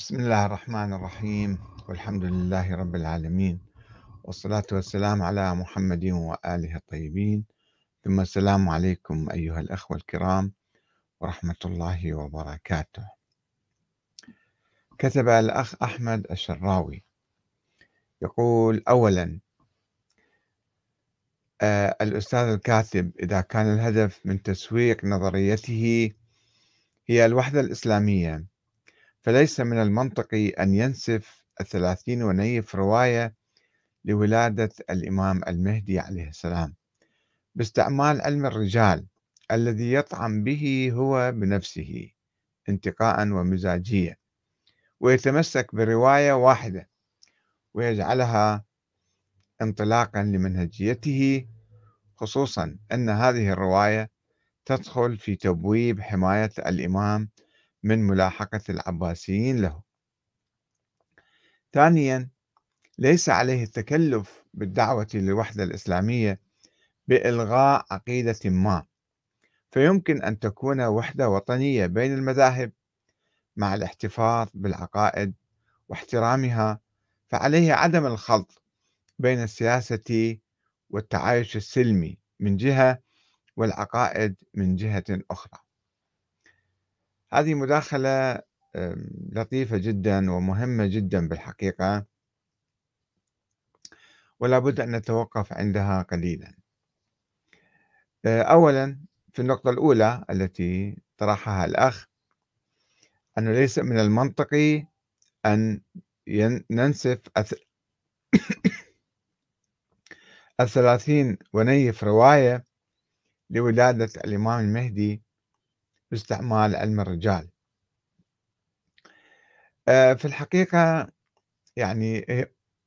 بسم الله الرحمن الرحيم والحمد لله رب العالمين والصلاة والسلام على محمد وآله الطيبين. ثم السلام عليكم أيها الأخوة الكرام ورحمة الله وبركاته. كتب الأخ أحمد الشراوي. يقول أولا آه الأستاذ الكاتب إذا كان الهدف من تسويق نظريته هي الوحدة الإسلامية فليس من المنطقي أن ينسف الثلاثين ونيف رواية لولادة الإمام المهدي عليه السلام. باستعمال علم الرجال الذي يطعن به هو بنفسه انتقاء ومزاجية ويتمسك برواية واحدة ويجعلها انطلاقا لمنهجيته خصوصا أن هذه الرواية تدخل في تبويب حماية الإمام من ملاحقة العباسيين له. ثانيا ليس عليه التكلف بالدعوة للوحدة الإسلامية بإلغاء عقيدة ما. فيمكن أن تكون وحدة وطنية بين المذاهب مع الاحتفاظ بالعقائد واحترامها فعليه عدم الخلط بين السياسة والتعايش السلمي من جهة والعقائد من جهة أخرى. هذه مداخلة لطيفة جدا ومهمة جدا بالحقيقة. ولا بد أن نتوقف عندها قليلا. آه، أولا في النقطة الأولى التي طرحها الأخ أنه ليس من المنطقي أن ننسف الثلاثين ونيف رواية لولادة الإمام المهدي باستعمال علم الرجال. آه، في الحقيقة يعني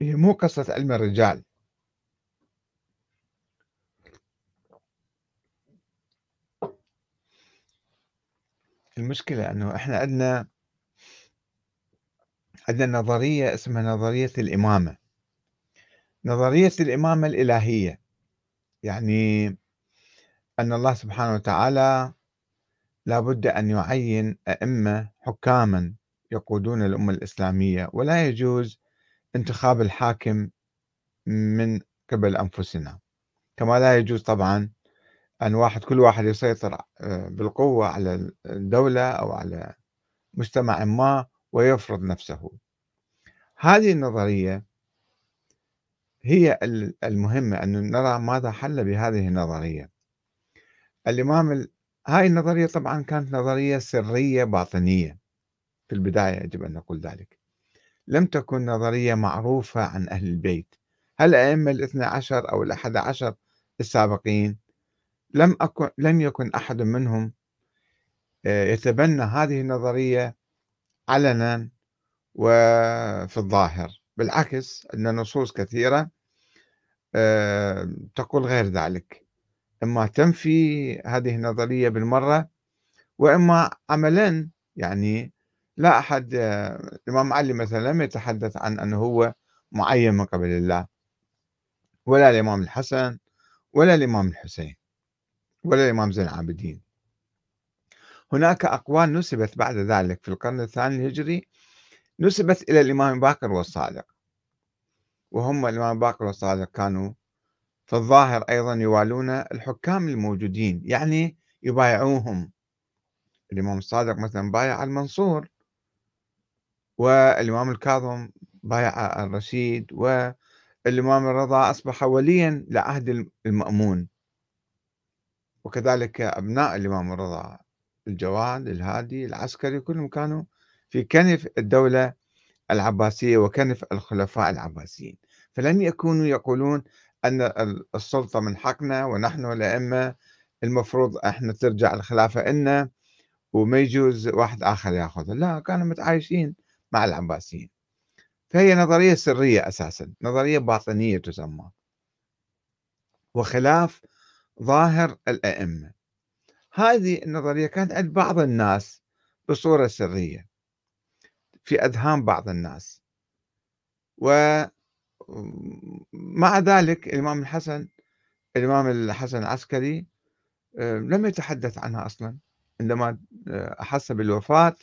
هي مو قصة علم الرجال. المشكلة أنه إحنا عندنا عندنا نظرية اسمها نظرية الإمامة. نظرية الإمامة الإلهية. يعني أن الله سبحانه وتعالى لا بد أن يعين أئمة حكاما يقودون الأمة الإسلامية ولا يجوز انتخاب الحاكم من قبل أنفسنا. كما لا يجوز طبعا أن واحد كل واحد يسيطر آه، بالقوة على الدولة أو على مجتمع ما ويفرض نفسه. هذه النظرية هي المهمة أن نرى ماذا حل بهذه النظرية. الإمام هاي النظرية طبعا كانت نظرية سرية باطنية في البداية يجب أن نقول ذلك. لم تكن نظرية معروفة عن أهل البيت. هل الأئمة الاثنى عشر أو الأحد عشر السابقين لم أكن لم يكن أحد منهم آه، يتبنى هذه النظرية علنا وفي الظاهر. بالعكس أن نصوص كثيرة آه، تقول غير ذلك. إما تنفي هذه النظرية بالمرة وإما عملا يعني لا أحد الإمام علي مثلا لم يتحدث عن أنه هو معين من قبل الله ولا الإمام الحسن ولا الإمام الحسين ولا الإمام زين العابدين. هناك أقوال نسبت بعد ذلك في القرن الثاني الهجري نسبت إلى الإمام باكر والصادق. وهم الإمام باكر والصادق كانوا الظاهر أيضا يوالون الحكام الموجودين يعني يبايعوهم. الإمام الصادق مثلا بايع المنصور والإمام الكاظم بايع الرشيد والإمام الرضا أصبح وليا لعهد المأمون. وكذلك أبناء الإمام الرضا الجواد الهادي العسكري كلهم كانوا في كنف الدولة العباسية وكنف الخلفاء العباسيين. فلم يكونوا يقولون أن السلطة من حقنا ونحن الأئمة المفروض إحنا ترجع الخلافة إلنا وما يجوز واحد آخر يأخذها. لا كانوا متعايشين مع العباسيين. فهي نظرية سرية أساسا نظرية باطنية تسمى. وخلاف ظاهر الأئمة. هذه النظرية كانت عند بعض الناس بصورة سرية في أذهان بعض الناس. و مع ذلك الإمام الحسن الإمام الحسن العسكري آه، لم يتحدث عنها أصلا. عندما آه، أحس بالوفاة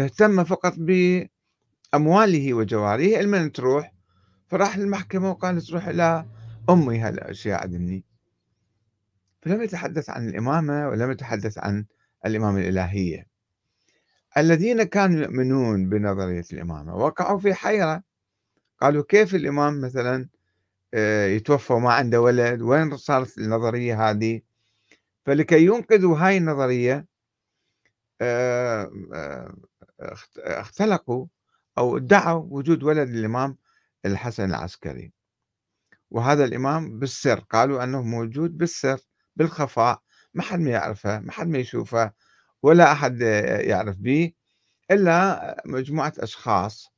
اهتم فقط بأمواله وجواريه. المن تروح؟ فراح للمحكمة وقال تروح إلى أمي هالأشياء عدني فلم يتحدث عن الإمامة ولم يتحدث عن الإمامة الإلهية. الذين كانوا يؤمنون بنظرية الإمامة وقعوا في حيرة قالوا كيف الإمام مثلا آه، يتوفى وما عنده ولد؟ وين صارت النظرية هذه؟ فلكي ينقذوا هاي النظرية آه، آه، اختلقوا أو ادعوا وجود ولد الإمام الحسن العسكري. وهذا الإمام بالسر قالوا أنه موجود بالسر بالخفاء ما حد ما يعرفه ما حد ما يشوفه ولا أحد يعرف به إلا مجموعة أشخاص.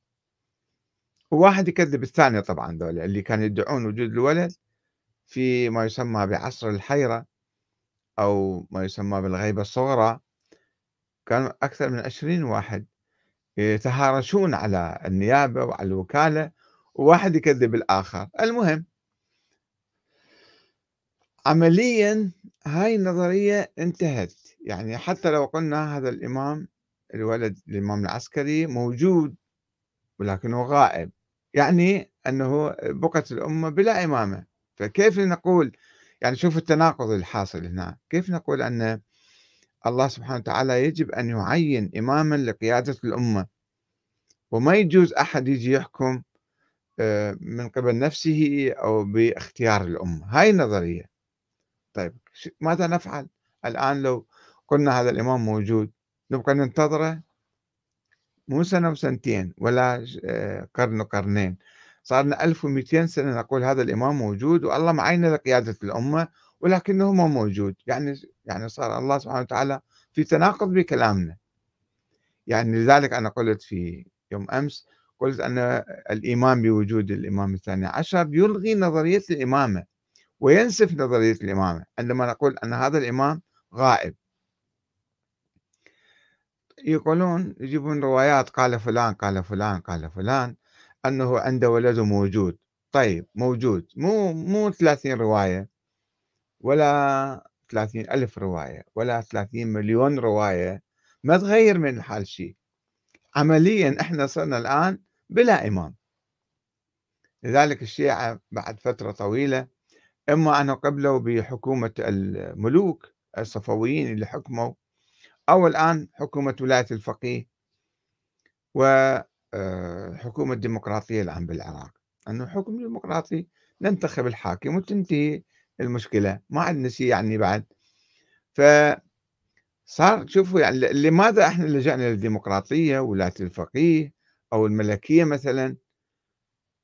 وواحد يكذب الثاني طبعا دولة اللي كانوا يدعون وجود الولد في ما يسمى بعصر الحيرة أو ما يسمى بالغيبة الصغرى كانوا أكثر من عشرين واحد يتهارشون على النيابة وعلى الوكالة وواحد يكذب الآخر. المهم عمليا هاي النظرية انتهت. يعني حتى لو قلنا هذا الإمام الولد الإمام العسكري موجود ولكنه غائب. يعني أنه بقت الأمة بلا إمامة. فكيف نقول يعني شوف التناقض الحاصل هنا. كيف نقول أن الله سبحانه وتعالى يجب أن يعين إماما لقيادة الأمة؟ وما يجوز أحد يجي يحكم آه، من قبل نفسه أو باختيار الأمة. هاي النظرية. طيب ماذا نفعل؟ الآن لو قلنا هذا الإمام موجود نبقى ننتظره؟ مو سنة وسنتين ولا آه، قرن وقرنين صار لنا 1200 سنة نقول هذا الإمام موجود والله معينه لقيادة الأمة ولكنه ما موجود. يعني يعني صار الله سبحانه وتعالى في تناقض بكلامنا. يعني لذلك أنا قلت في يوم أمس قلت أن الإيمان بوجود الإمام الثاني عشر يلغي نظرية الإمامة وينسف نظرية الإمامة عندما نقول أن هذا الإمام غائب. يقولون يجيبون روايات قال فلان قال فلان قال فلان أنه عنده ولد موجود. طيب موجود. مو مو 30 رواية ولا 30 ألف رواية ولا 30 مليون رواية. ما تغير من الحال شيء عمليا إحنا صرنا الآن بلا إمام. لذلك الشيعة بعد فترة طويلة إما أنه قبلوا بحكومة الملوك الصفويين اللي حكموا أو الآن حكومة ولاية الفقيه وحكومة آه، ديمقراطية الآن بالعراق. أنه حكم ديمقراطي ننتخب الحاكم وتنتهي المشكلة. ما عندنا شيء يعني بعد. ف صار شوفوا يعني لماذا إحنا لجأنا للديمقراطية ولاية الفقيه أو الملكية مثلا؟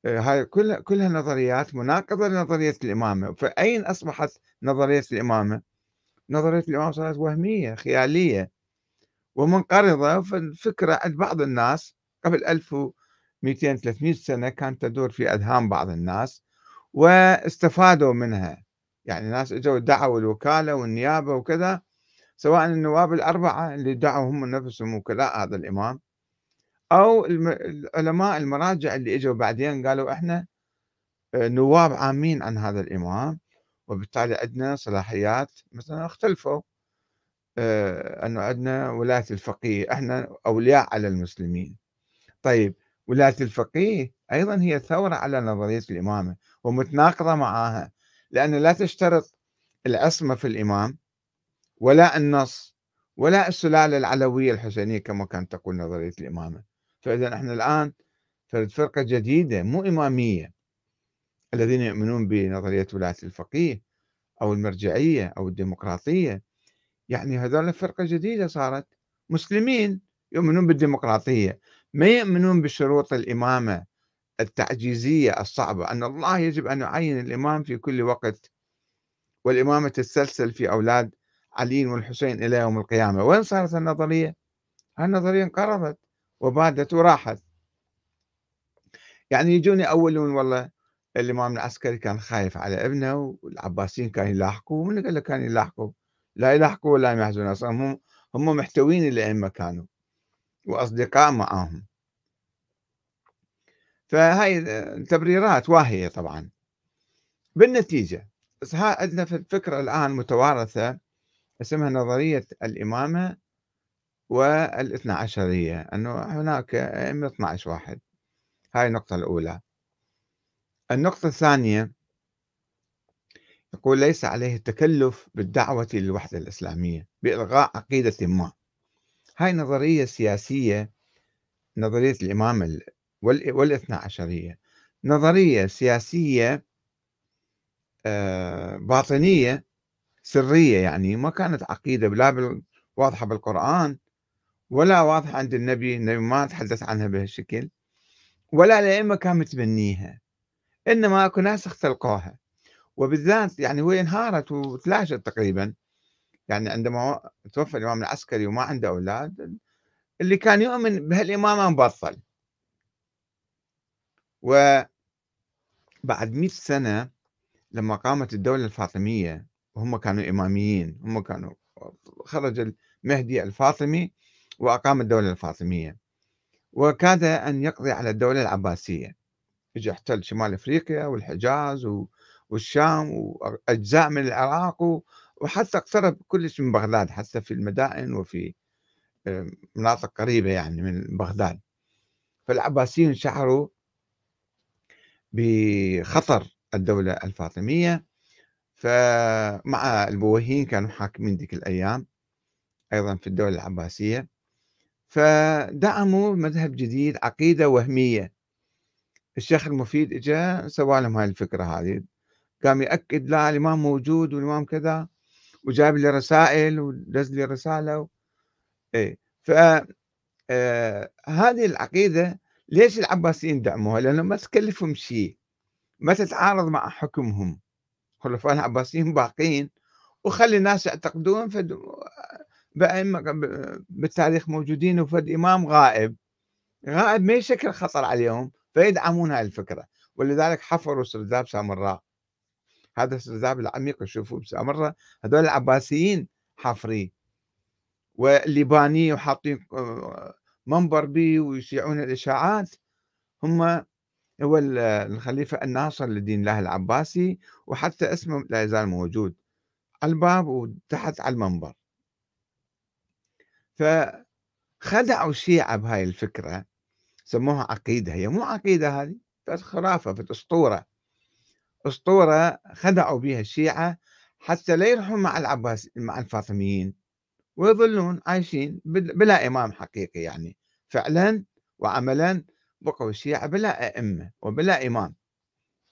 آه، هاي كلها كلها نظريات مناقضة لنظرية الإمامة. فأين أصبحت نظرية الإمامة؟ نظرية الإمامة صارت وهمية خيالية. ومنقرضة فالفكرة عند بعض الناس قبل 1200 300 سنة كانت تدور في أذهان بعض الناس واستفادوا منها. يعني ناس إجوا دعوا الوكالة والنيابة وكذا سواء النواب الأربعة اللي دعوا هم نفسهم وكلاء هذا الإمام أو العلماء المراجع اللي إجوا بعدين قالوا إحنا آه، نواب عامين عن هذا الإمام وبالتالي عندنا صلاحيات مثلا اختلفوا. أنه عندنا ولاية الفقيه إحنا أولياء على المسلمين. طيب ولاية الفقيه أيضا هي ثورة على نظرية الإمامة ومتناقضة معها لأن لا تشترط العصمة في الإمام ولا النص ولا السلالة العلوية الحسينية كما كانت تقول نظرية الإمامة. فإذا إحنا الآن فرقة جديدة مو إمامية الذين يؤمنون بنظرية ولاية الفقيه أو المرجعية أو الديمقراطية. يعني هذول فرقة جديدة صارت. مسلمين يؤمنون بالديمقراطية ما يؤمنون بشروط الإمامة التعجيزية الصعبة. أن الله يجب أن يعين الإمام في كل وقت والإمامة تتسلسل في أولاد علي والحسين إلى يوم القيامة. وين صارت النظرية؟ هالنظرية انقرضت وبادت وراحت. يعني يجوني أولون والله الإمام العسكري كان خايف على ابنه والعباسيين كانوا يلاحقوا من قال لك كانوا يلاحقوا لا يلاحقوا ولا يحزنون أصلا هم هم محتوين الأئمة كانوا وأصدقاء معاهم. فهاي تبريرات واهية طبعا. بالنتيجة بس عندنا في الفكرة الآن متوارثة اسمها نظرية الإمامة والإثنى عشرية أنه هناك أئمة 12 واحد. هاي النقطة الأولى. النقطة الثانية يقول ليس عليه التكلف بالدعوة للوحدة الإسلامية بإلغاء عقيدة ما. هاي نظرية سياسية نظرية الإمام والإثنى عشرية. نظرية سياسية آه، باطنية سرية يعني ما كانت عقيدة لا واضحة بالقرآن ولا واضحة عند النبي النبي ما تحدث عنها بهالشكل ولا الأئمة كان متبنيها. إنما أكو ناس اختلقوها. وبالذات يعني هو انهارت وتلاشت تقريبا. يعني عندما توفى الإمام العسكري وما عنده أولاد اللي كان يؤمن بهالإمامة مبطل وبعد مئة سنة لما قامت الدولة الفاطمية وهم كانوا إماميين هم كانوا خرج المهدي الفاطمي وأقام الدولة الفاطمية. وكاد أن يقضي على الدولة العباسية. اجى احتل شمال إفريقيا والحجاز والشام وأجزاء من العراق وحتى اقترب كلش من بغداد حتى في المدائن وفي مناطق قريبة يعني من بغداد. فالعباسيين شعروا بخطر الدولة الفاطمية. فمع البويهيين كانوا حاكمين ذيك الأيام أيضا في الدولة العباسية. فدعموا مذهب جديد عقيدة وهمية. الشيخ المفيد اجى سوى لهم هاي الفكرة هذه. قام يأكد لا الإمام موجود والإمام كذا وجاب لي رسائل ودز لي رسالة و... إيه ف آه هذه العقيدة ليش العباسيين دعموها؟ لأنه ما تكلفهم شيء ما تتعارض مع حكمهم. خلفاء العباسيين باقين وخلي الناس يعتقدون فد بأئمة بالتاريخ موجودين وفد إمام غائب. غائب ما يشكل خطر عليهم فيدعمون هاي الفكرة. ولذلك حفروا سرداب سامراء. هذا السرداب العميق شوفوا بسامراء هذول العباسيين حافرين. والليباني وحاطين آه، منبر به ويشيعون الإشاعات. هم هو الخليفة الناصر لدين الله العباسي وحتى اسمه لا يزال موجود. على الباب وتحت على المنبر. فخدعوا الشيعة بهاي الفكرة سموها عقيدة هي. مو عقيدة هذه بس خرافة في أسطورة. أسطورة خدعوا بها الشيعة حتى لا يروحون مع العباس مع الفاطميين ويظلون عايشين بلا إمام حقيقي يعني. فعلا وعملا بقوا الشيعة بلا أئمة وبلا إمام.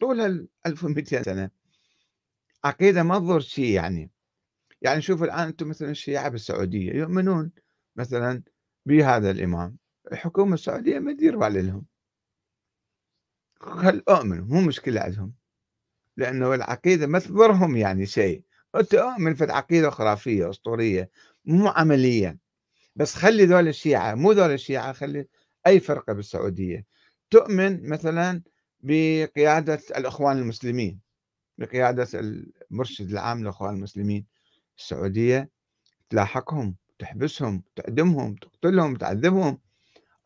طول ال 1200 سنة. عقيدة ما تضر شيء يعني. يعني شوفوا الآن أنتم مثلا الشيعة بالسعودية يؤمنون مثلا بهذا الإمام. الحكومة السعودية ما تدير بال لهم خل أؤمن مو مشكلة عندهم. لأنه العقيدة ما تضرهم يعني شيء. أنت أؤمن في العقيدة خرافية أسطورية مو عملية بس خلي ذول الشيعة مو ذول الشيعة خلي أي فرقة بالسعودية تؤمن مثلا بقيادة الإخوان المسلمين بقيادة المرشد العام للإخوان المسلمين. السعودية تلاحقهم تحبسهم تعدمهم تقتلهم تعذبهم.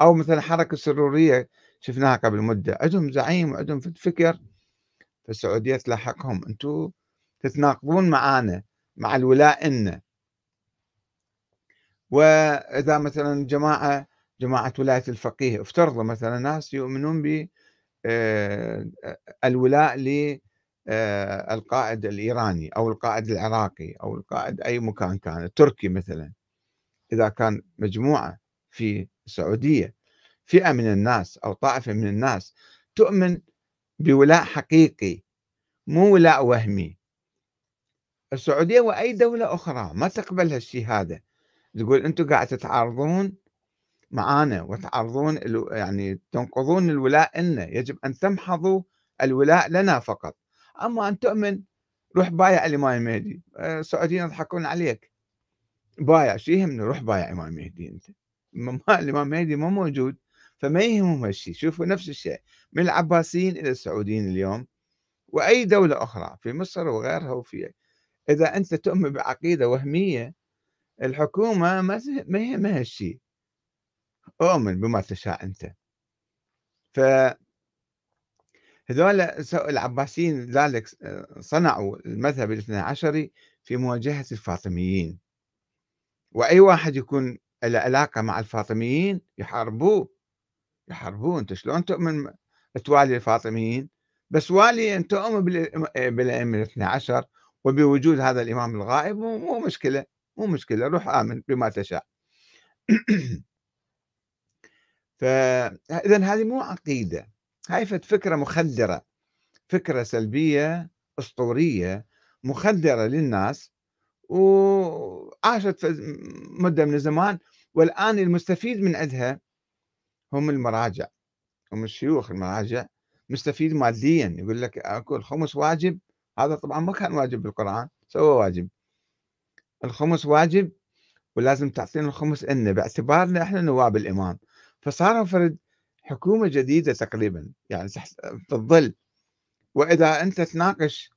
أو مثلا حركة سرورية شفناها قبل مدة عندهم زعيم وعندهم فكر. فالسعودية تلاحقهم. أنتم تتناقضون معانا مع الولاء إن وإذا مثلا جماعة جماعة ولاية الفقيه افترضوا مثلا ناس يؤمنون ب آه، الولاء للقائد الإيراني أو القائد العراقي أو القائد أي مكان كان التركي مثلا. إذا كان مجموعة في السعودية فئة من الناس أو طائفة من الناس تؤمن بولاء حقيقي مو ولاء وهمي. السعودية وأي دولة أخرى ما تقبل هالشيء هذا. تقول أنتم قاعد تتعارضون معانا وتعرضون يعني تنقضون الولاء لنا. يجب أن تمحضوا الولاء لنا فقط. أما أن تؤمن روح بايع الإمام المهدي السعوديين يضحكون عليك. بايع شو يهمنا روح بايع إمام المهدي أنت. الإمام المهدي ما موجود فما يهمهم هالشيء شوفوا نفس الشيء. من العباسيين إلى السعوديين اليوم وأي دولة أخرى في مصر وغيرها وفي إذا أنت تؤمن بعقيدة وهمية الحكومة ما يهمها هالشيء أؤمن بما تشاء أنت. ف هذول العباسيين ذلك صنعوا المذهب الاثنى عشري في مواجهة الفاطميين. وأي واحد يكون له علاقة مع الفاطميين يحاربوه. يحاربوه. أنت شلون تؤمن توالي الفاطميين بس والي أن تؤمن بالأئمة الاثنى عشر وبوجود هذا الإمام الغائب مو مشكلة مو مشكلة روح آمن بما تشاء. فإذا هذه مو عقيدة هاي فكرة مخدرة فكرة سلبية أسطورية مخدرة للناس وعاشت مدة من الزمان والآن المستفيد من عندها هم المراجع. هم الشيوخ المراجع مستفيد ماديا يقول لك أكو الخمس واجب هذا طبعا ما كان واجب بالقرآن سوى واجب. الخمس واجب ولازم تعطينا الخمس إلنا باعتبارنا إحنا نواب الإمام. فصاروا فرد حكومة جديدة تقريبا يعني في الظل. وإذا أنت تناقش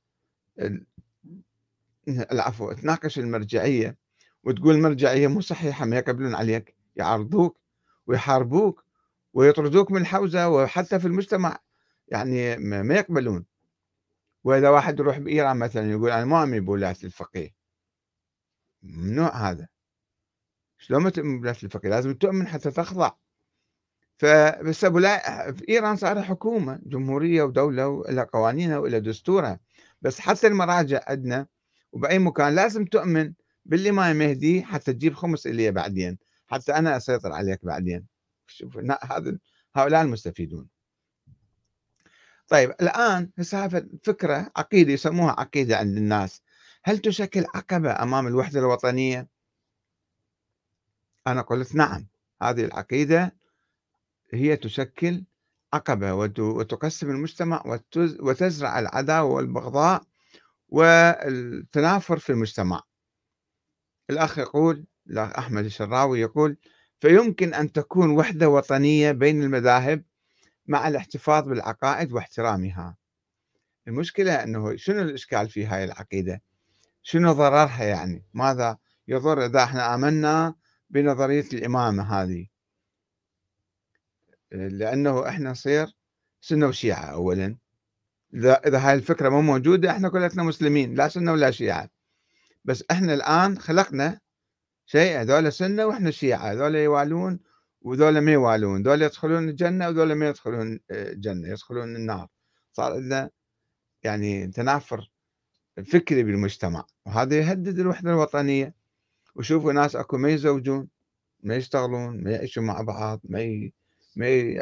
العفو تناقش المرجعية وتقول المرجعية مو صحيحة ما يقبلون عليك يعارضوك ويحاربوك ويطردوك من الحوزة وحتى في المجتمع يعني ما يقبلون. وإذا واحد يروح بإيران مثلا يقول أنا ما أؤمن بولاية الفقيه. ممنوع هذا؟ شلون ما تؤمن بولاية الفقيه؟ لازم تؤمن حتى تخضع. فبس في إيران صار حكومة جمهورية ودولة وإلى قوانينها وإلى دستورها. بس حتى المراجع عندنا وبأي مكان لازم تؤمن بالإمام المهدي حتى تجيب خمس إلي بعدين. حتى أنا أسيطر عليك بعدين. شوف هذا هؤلاء المستفيدون طيب الآن هسه فكرة عقيدة يسموها عقيدة عند الناس. هل تشكل عقبة أمام الوحدة الوطنية؟ أنا قلت نعم هذه العقيدة هي تشكل عقبة وتقسم المجتمع وتزرع العداوة والبغضاء والتنافر في المجتمع. الأخ يقول الأخ أحمد الشراوي يقول فيمكن أن تكون وحدة وطنية بين المذاهب مع الاحتفاظ بالعقائد واحترامها. المشكلة أنه شنو الإشكال في هاي العقيدة؟ شنو ضررها يعني؟ ماذا يضر إذا إحنا آمنا بنظرية الإمامة هذه؟ لأنه إحنا نصير سنة وشيعة أولا. إذا إذا هاي الفكرة مو موجودة إحنا كلنا مسلمين لا سنة ولا شيعة. بس إحنا الآن خلقنا شيء هذول سنة وإحنا شيعة هذول يوالون وذولا ما يوالون ذولا يدخلون الجنة وذولا ما يدخلون الجنة يدخلون النار. صار عندنا يعني تنافر فكري بالمجتمع وهذا يهدد الوحدة الوطنية. وشوفوا ناس أكو ما يزوجون ما يشتغلون ما يعيشون مع بعض ما ي... ما ي...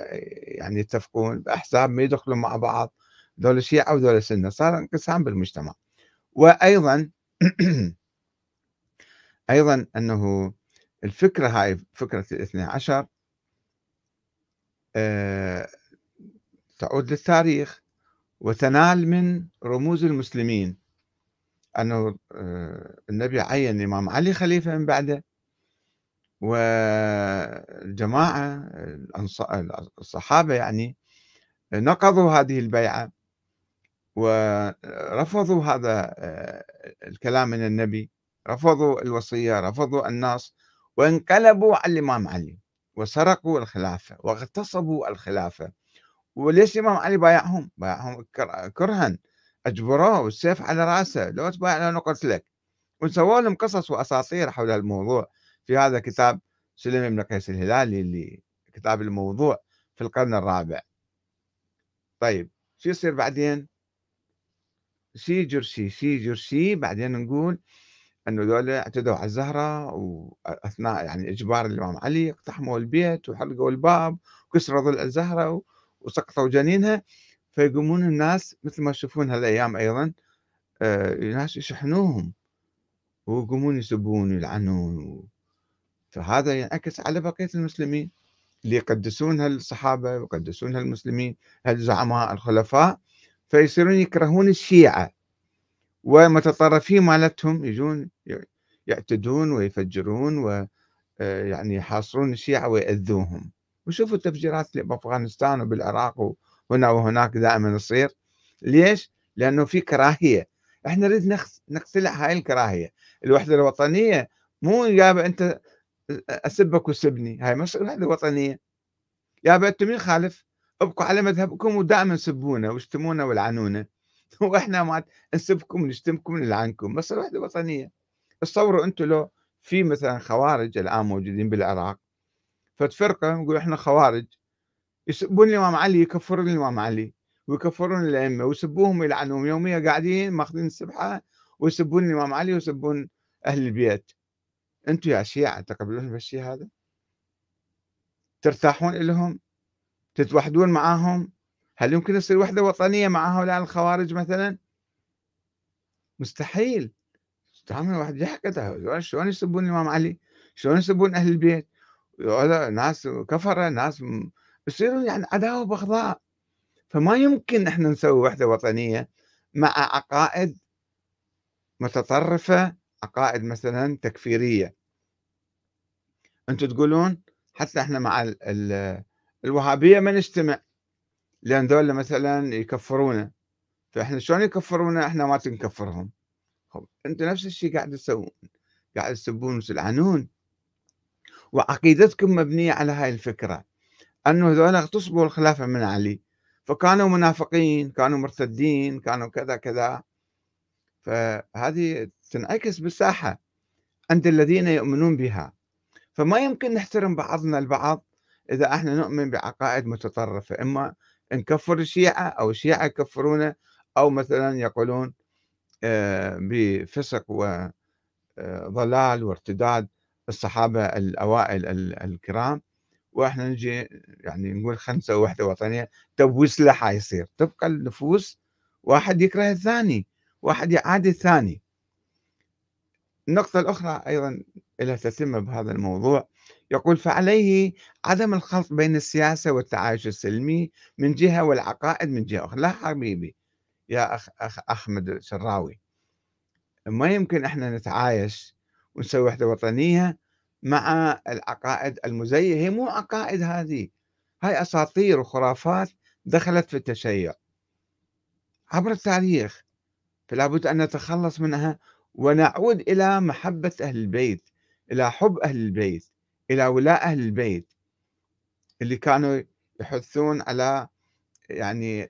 يعني يتفقون بأحزاب ما يدخلون مع بعض. ذول شيعة وذول سنة صار انقسام بالمجتمع. وأيضا أيضا أنه الفكرة هاي فكرة الاثنى عشر آه، تعود للتاريخ وتنال من رموز المسلمين. أنه آه، النبي عين الإمام علي خليفة من بعده والجماعة الصحابة يعني نقضوا هذه البيعة ورفضوا هذا آه، الكلام من النبي. رفضوا الوصية رفضوا النص وانقلبوا على الإمام علي وسرقوا الخلافة واغتصبوا الخلافة. وليش الإمام علي بايعهم؟ بايعهم كرها. أجبروه والسيف على رأسه. لو تبايع لأنا قتلك وسووا لهم قصص وأساطير حول الموضوع. في هذا كتاب سليم بن قيس الهلالي اللي كتاب الموضوع في القرن الرابع. طيب شو يصير بعدين؟ شي جرشي شي جرشي بعدين نقول إنه ذولا اعتدوا على الزهرة وأثناء يعني إجبار الإمام علي اقتحموا البيت وحرقوا الباب وكسروا ظل الزهرة وسقطوا جنينها. فيقومون الناس مثل ما تشوفون هالأيام أيضا آه الناس يشحنوهم ويقومون يسبون ويلعنون فهذا ينعكس على بقية المسلمين. اللي يقدسون هالصحابة ويقدسون هالمسلمين هالزعماء الخلفاء فيصيرون يكرهون الشيعة. ومتطرفين مالتهم يجون يعتدون ويفجرون ويعني يحاصرون الشيعة ويأذوهم. وشوفوا التفجيرات اللي بأفغانستان وبالعراق وهنا وهناك دائما تصير ليش؟ لأنه في كراهية. إحنا نريد نقتلع هاي الكراهية. الوحدة الوطنية مو يابا أنت أسبك وسبني. هاي مش الوحدة الوطنية. يابا أنت مين خالف؟ ابقوا على مذهبكم ودائما سبونا واشتمونا والعنونا. وإحنا ما نسبكم ونشتمكم ونلعنكم بس الوحدة وطنيه تصوروا أنتم لو في مثلا خوارج الآن موجودين بالعراق فتفرقة يقول إحنا خوارج يسبون الإمام علي يكفرون الإمام علي ويكفرون الأئمة ويسبوهم ويلعنهم يوميا قاعدين ماخذين السبحة ويسبون الإمام علي ويسبون أهل البيت. أنتم يا شيعة تقبلون بالشيء هذا؟ ترتاحون لهم تتوحدون معاهم؟ هل يمكن يصير وحدة وطنية مع هؤلاء الخوارج مثلا؟ مستحيل. تعمل واحد يحقد. شلون يسبون الإمام علي؟ شلون يسبون أهل البيت؟ ناس كفرة ناس يصيرون يعني عداوة وبغضاء. فما يمكن إحنا نسوي وحدة وطنية مع عقائد متطرفة عقائد مثلا تكفيرية. أنتم تقولون حتى إحنا مع الوهابية ما نجتمع. لأن ذولا مثلا يكفرونا فإحنا شلون يكفرونا إحنا ما تنكفرهم. أنتم نفس الشيء قاعد تسوون. قاعد تسبون وتلعنون. وعقيدتكم مبنية على هاي الفكرة. أنه هذول اغتصبوا الخلافة من علي. فكانوا منافقين كانوا مرتدين كانوا كذا كذا. فهذه تنعكس بالساحة عند الذين يؤمنون بها. فما يمكن نحترم بعضنا البعض إذا إحنا نؤمن بعقائد متطرفة. إما نكفر الشيعة أو الشيعة يكفرونه أو مثلا يقولون آه، بفسق وضلال وارتداد الصحابة الأوائل الكرام. وإحنا نجي يعني نقول نسوي وحده وطنية تبويس له حيصير؟ تبقى النفوس واحد يكره الثاني واحد يعادي الثاني. النقطة الأخرى أيضا لها تتم بهذا الموضوع. يقول فعليه عدم الخلط بين السياسة والتعايش السلمي من جهة والعقائد من جهة أخرى. لا حبيبي يا أخ, أخ أحمد الشراوي ما يمكن إحنا نتعايش ونسوي وحدة وطنية مع العقائد المزيفة هي مو عقائد هذه هاي أساطير وخرافات دخلت في التشيع. عبر التاريخ فلا بد أن نتخلص منها ونعود إلى محبة أهل البيت إلى حب أهل البيت. إلى ولاء أهل البيت اللي كانوا يحثون على يعني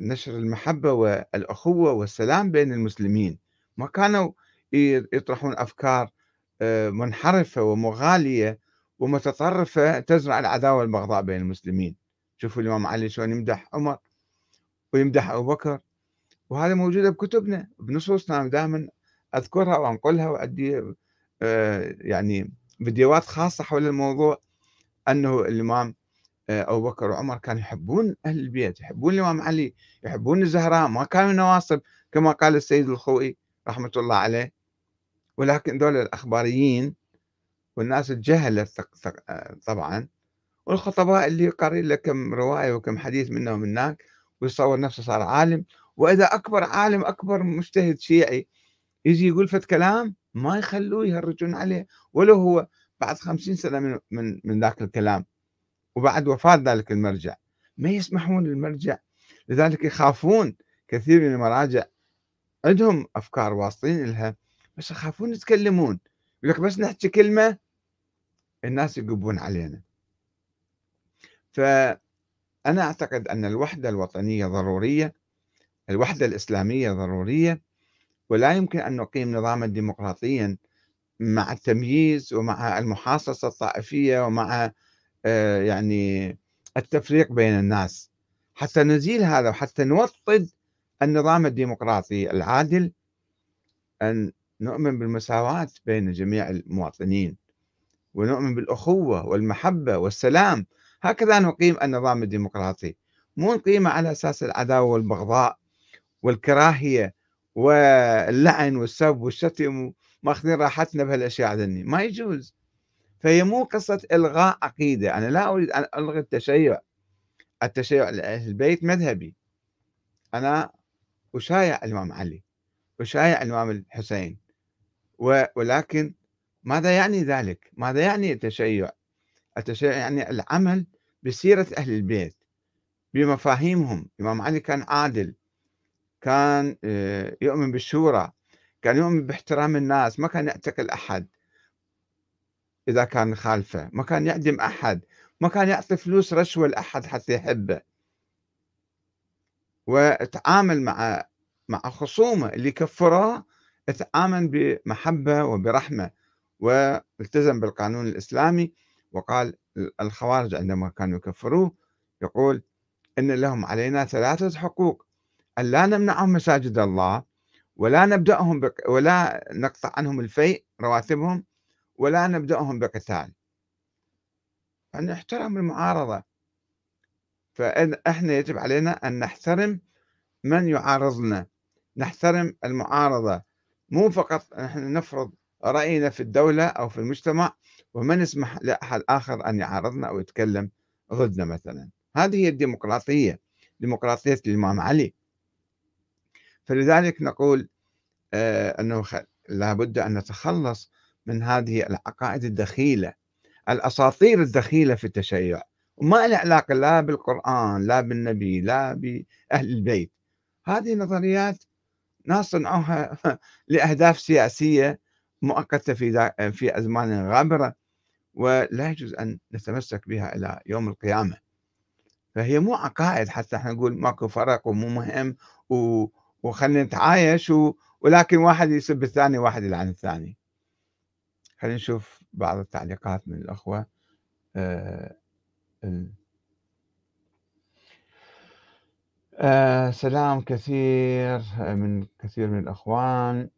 نشر المحبة والأخوة والسلام بين المسلمين. ما كانوا يطرحون أفكار آه، منحرفة ومغالية ومتطرفة تزرع العداوة والبغضاء بين المسلمين. شوفوا الإمام علي شلون يمدح عمر ويمدح أبو بكر. وهذا موجودة بكتبنا بنصوصنا دائما أذكرها وأنقلها وأدي آه، يعني فيديوهات خاصة حول الموضوع أنه الإمام آه، أبو بكر وعمر كانوا يحبون أهل البيت يحبون الإمام علي يحبون الزهراء ما كانوا نواصب كما قال السيد الخوئي رحمة الله عليه. ولكن دول الأخباريين والناس الجهلة طبعا والخطباء اللي قارئ له كم رواية وكم حديث منه هناك ويصور نفسه صار عالم. وإذا أكبر عالم أكبر مجتهد شيعي يجي يقول فت كلام ما يخلوه يهرجون عليه ولو هو بعد خمسين سنة من, من, من ذاك الكلام وبعد وفاة ذلك المرجع. ما يسمحون للمرجع لذلك يخافون كثير من المراجع. عندهم أفكار واصلين لها بس يخافون يتكلمون. يقول لك بس نحكي كلمة الناس يقبون علينا. فأنا أعتقد أن الوحدة الوطنية ضرورية الوحدة الإسلامية ضرورية. ولا يمكن أن نقيم نظاما ديمقراطيا مع التمييز ومع المحاصصة الطائفية ومع آه، يعني التفريق بين الناس. حتى نزيل هذا وحتى نوطد النظام الديمقراطي العادل أن نؤمن بالمساواة بين جميع المواطنين ونؤمن بالأخوة والمحبة والسلام. هكذا نقيم النظام الديمقراطي. مو نقيمه على أساس العداوة والبغضاء والكراهية واللعن والسب والشتم ماخذين راحتنا بهالأشياء ذني ما يجوز. فهي مو قصة إلغاء عقيدة. أنا لا أريد أن ألغي التشيع. التشيع لأهل البيت مذهبي. أنا أشايع الإمام علي. أشايع الإمام الحسين. ولكن ماذا يعني ذلك؟ ماذا يعني التشيع؟ التشيع يعني العمل بسيرة أهل البيت. بمفاهيمهم. الإمام علي كان عادل. كان آه، يؤمن بالشورى كان يؤمن باحترام الناس ما كان يعتقل أحد إذا كان خالفه ما كان يعدم أحد ما كان يعطي فلوس رشوة لأحد حتى يحبه. وتعامل مع مع خصومه اللي كفروه تعامل بمحبة وبرحمة والتزم بالقانون الإسلامي وقال الخوارج عندما كانوا يكفروه يقول إن لهم علينا ثلاثة حقوق. أن لا نمنعهم مساجد الله ولا نبدأهم بق... ولا نقطع عنهم الفيء رواتبهم ولا نبدأهم بقتال. أن نحترم المعارضة. فإحنا يجب علينا أن نحترم من يعارضنا. نحترم المعارضة. مو فقط نحن نفرض رأينا في الدولة أو في المجتمع وما نسمح لأحد آخر أن يعارضنا أو يتكلم ضدنا مثلا. هذه هي الديمقراطية. ديمقراطية الإمام علي. فلذلك نقول آه أنه لابد أن نتخلص من هذه العقائد الدخيلة الأساطير الدخيلة في التشيع وما لها علاقة لا بالقرآن لا بالنبي لا بأهل البيت. هذه نظريات ناس صنعوها لأهداف سياسية مؤقتة في في أزمان غابرة ولا يجوز أن نتمسك بها إلى يوم القيامة. فهي مو عقائد حتى إحنا نقول ماكو فرق ومو مهم و... وخلينا نتعايش و... ولكن واحد يسب الثاني واحد يلعن الثاني خلينا نشوف بعض التعليقات من الأخوة آه. آه سلام كثير من كثير من الأخوان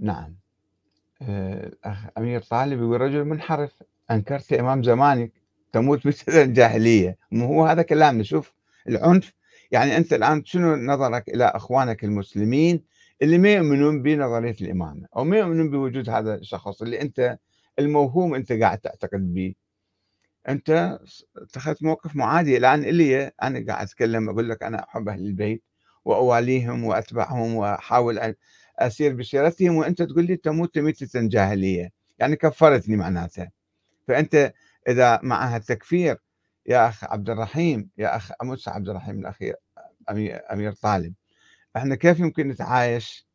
نعم آه الأخ أمير طالب يقول رجل منحرف أنكرت إمام زمانك تموت مثل الجاهلية مو هو هذا كلامنا شوف العنف يعني أنت الآن شنو نظرك إلى أخوانك المسلمين اللي ما يؤمنون بنظرية الإمامة أو ما يؤمنون بوجود هذا الشخص اللي أنت الموهوم أنت قاعد تعتقد به أنت اتخذت موقف معادي. الآن إلي أنا قاعد أتكلم أقول لك أنا أحب أهل البيت وأواليهم وأتبعهم وأحاول أن أسير بسيرتهم وأنت تقول لي تموت ميتة جاهلية. يعني كفرتني معناتها. فأنت إذا مع التكفير يا أخ عبد الرحيم يا أخ أمس عبد الرحيم الأخير أمير, أمير طالب. إحنا كيف يمكن نتعايش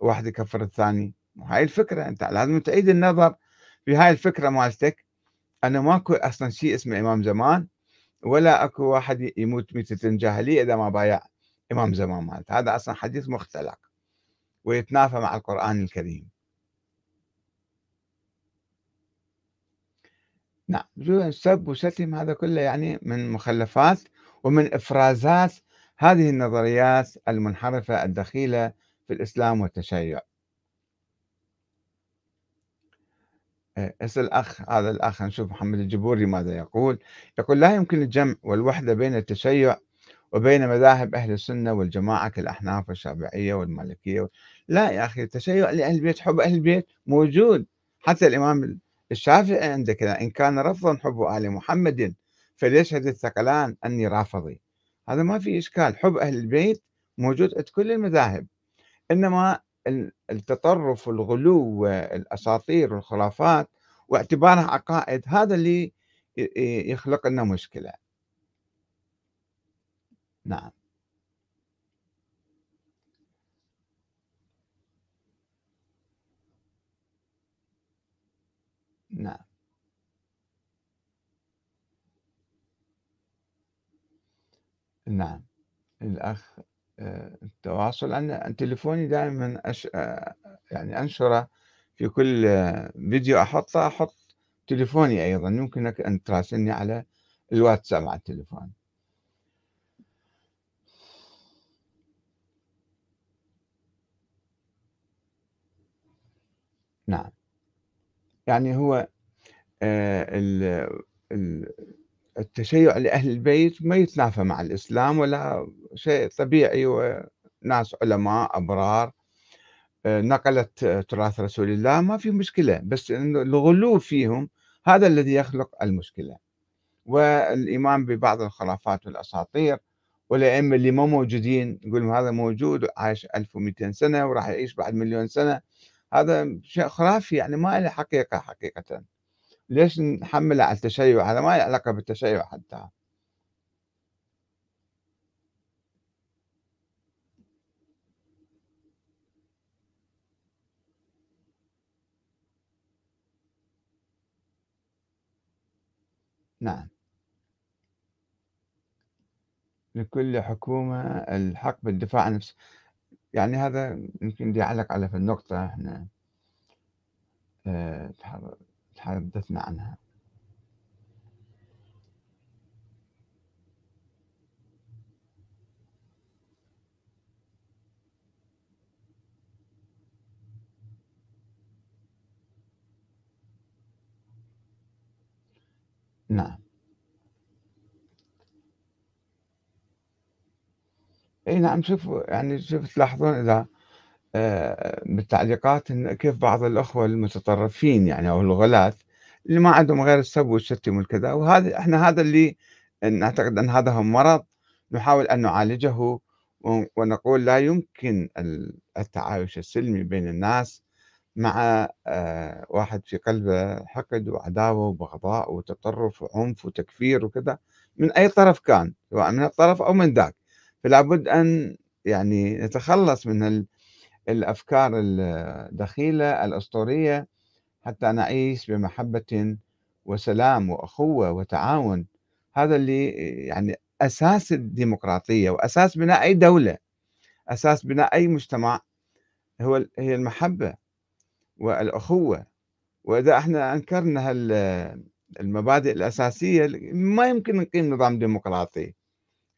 واحد يكفر الثاني؟ هاي الفكرة أنت لازم تعيد النظر في هاي الفكرة مالتك. أنا ماكو أصلا شيء اسمه إمام زمان ولا أكو واحد يموت ميتة جاهلية إذا ما بايع إمام زمان مالته. هذا أصلا حديث مختلق ويتنافى مع القرآن الكريم. نعم السب وشتم هذا كله يعني من مخلفات ومن إفرازات هذه النظريات المنحرفة الدخيلة في الإسلام والتشيع. أسأل الأخ هذا الأخ نشوف محمد الجبوري ماذا يقول. يقول لا يمكن الجمع والوحدة بين التشيع وبين مذاهب أهل السنة والجماعة كالأحناف والشافعية والمالكية لا يا أخي التشيع لأهل البيت حب أهل البيت موجود. حتى الإمام الشافعي عندك إن كان رفضا حب آل محمد فليشهد الثقلان أني رافضي؟ هذا ما في إشكال. حب أهل البيت موجود عند كل المذاهب. إنما التطرف والغلو والأساطير والخرافات واعتبارها عقائد هذا اللي يخلق لنا مشكلة. نعم. نعم. نعم. الأخ آه، التواصل. عن تليفوني دائما أش... آه، يعني أنشرة في كل آه، فيديو أحطه أحط تليفوني أيضا. يمكنك أن تراسلني على الواتساب على التليفون. نعم. يعني هو التشيع لأهل البيت ما يتنافى مع الإسلام ولا شيء طبيعي وناس علماء أبرار نقلت تراث رسول الله ما في مشكلة بس الغلو فيهم هذا الذي يخلق المشكلة. والإيمان ببعض الخرافات والأساطير والأئمة اللي ما موجودين يقول هذا موجود عايش 1200 سنة وراح يعيش بعد مليون سنة. هذا شيء خرافي يعني ما له حقيقة حقيقة. ليش نحمله على التشيع؟ هذا ما له علاقة بالتشيع حتى. نعم. لكل حكومة الحق بالدفاع عن نفسها. يعني هذا يمكن يعلق على في النقطة إحنا آه، تحدثنا عنها. نعم. إي نعم شوفوا يعني شوف تلاحظون إذا آه، بالتعليقات إن كيف بعض الأخوة المتطرفين يعني أو الغلاة اللي ما عندهم غير السب والشتم والكذا. وهذا إحنا هذا اللي نعتقد أن هذا هو مرض نحاول أن نعالجه ونقول لا يمكن التعايش السلمي بين الناس مع آه، واحد في قلبه حقد وعداوة وبغضاء وتطرف وعنف وتكفير وكذا من أي طرف كان سواء من الطرف أو من ذاك. فلا بد أن يعني نتخلص من الأفكار الدخيلة الأسطورية حتى نعيش بمحبة وسلام وأخوة وتعاون. هذا اللي يعني أساس الديمقراطية وأساس بناء أي دولة أساس بناء أي مجتمع. هو هي المحبة والأخوة. وإذا إحنا أنكرنا المبادئ الأساسية ما يمكن نقيم نظام ديمقراطي.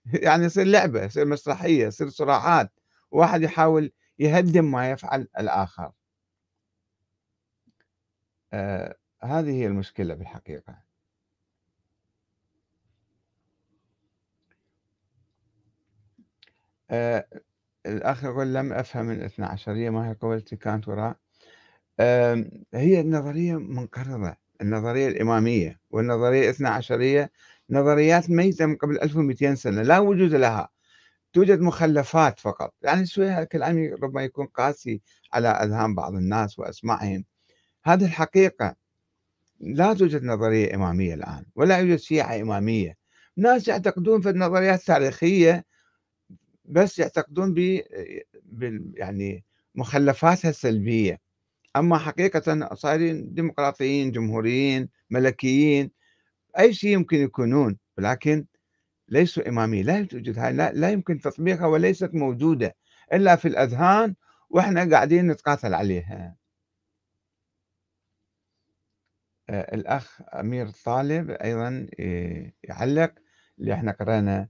يعني يصير لعبة يصير مسرحية يصير صراعات واحد يحاول يهدم ما يفعل الآخر. آه هذه هي المشكلة بالحقيقة. آه الأخ يقول لم أفهم الاثنى عشرية ما هي قولتي كانت وراء؟ آه هي النظرية منقرضة النظرية الإمامية والنظرية الاثنى عشرية نظريات ميتة من قبل 1200 سنة لا وجود لها. توجد مخلفات فقط. يعني شوية الكلام ربما يكون قاسي على أذهان بعض الناس وأسماعهم هذه الحقيقة. لا توجد نظرية إمامية الآن ولا يوجد شيعة إمامية. ناس يعتقدون في النظريات التاريخية بس يعتقدون ب يعني مخلفاتها السلبية. أما حقيقة صايرين ديمقراطيين جمهوريين ملكيين أي شيء يمكن يكونون ولكن ليسوا إمامية لا توجد هاي لا, لا يمكن تطبيقها وليست موجودة إلا في الأذهان وإحنا قاعدين نتقاتل عليها. آه، الأخ أمير طالب أيضا آه، يعلق اللي إحنا قرأنا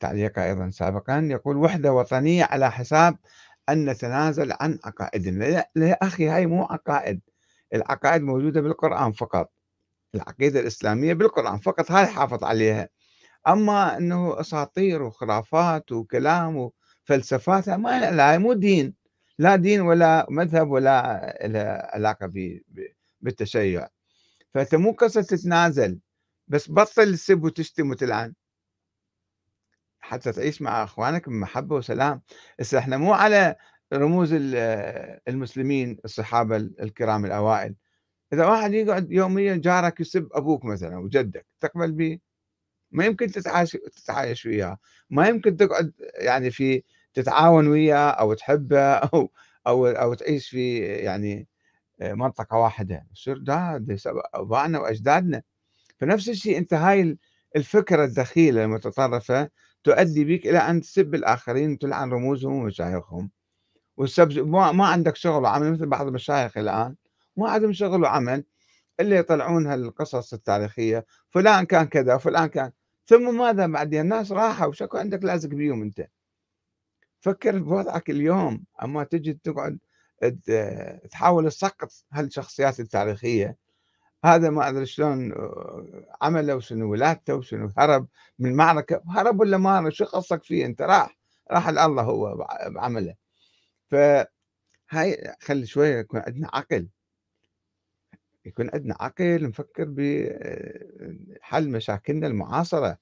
تعليقه أيضا سابقا يقول وحدة وطنية على حساب أن نتنازل عن عقائدنا. لا, لا أخي هاي مو عقائد. العقائد موجودة بالقرآن فقط. العقيدة الإسلامية بالقرآن فقط هاي حافظ عليها. أما إنه أساطير وخرافات وكلام وفلسفات ما لا مو دين. لا دين ولا مذهب ولا له علاقة بالتشيع. فأنت مو قصة تتنازل بس بطل السب وتشتم وتلعن. حتى تعيش مع إخوانك بمحبة وسلام. هسه إحنا مو على رموز المسلمين الصحابة الكرام الأوائل. إذا واحد يقعد يوميا جارك يسب أبوك مثلا وجدك تقبل به ما يمكن تتعايش تتعايش وياه. ما يمكن تقعد يعني في تتعاون وياه أو تحبه أو أو أو تعيش في يعني منطقة واحدة. يصير ده؟ ابائنا وأجدادنا. فنفس الشيء أنت هاي الفكرة الدخيلة المتطرفة تؤدي بك إلى أن تسب الآخرين وتلعن رموزهم ومشايخهم. والسب ما عندك شغل وعمل مثل بعض المشايخ الآن. ما عندهم شغل وعمل اللي يطلعون هالقصص التاريخية فلان كان كذا وفلان كان. ثم ماذا بعدين الناس راحوا وشكو عندك لازق بيهم أنت. فكر بوضعك اليوم أما تجي تقعد تحاول تسقط هالشخصيات التاريخية. هذا ما أدري شلون عمله وشنو ولادته وشنو هرب من المعركه هرب ولا ما هرب؟ شو قصك فيه أنت؟ راح راح الله هو بعمله. فهاي خلي شوية يكون عندنا عقل. يكون عندنا عقل نفكر بحل مشاكلنا المعاصرة.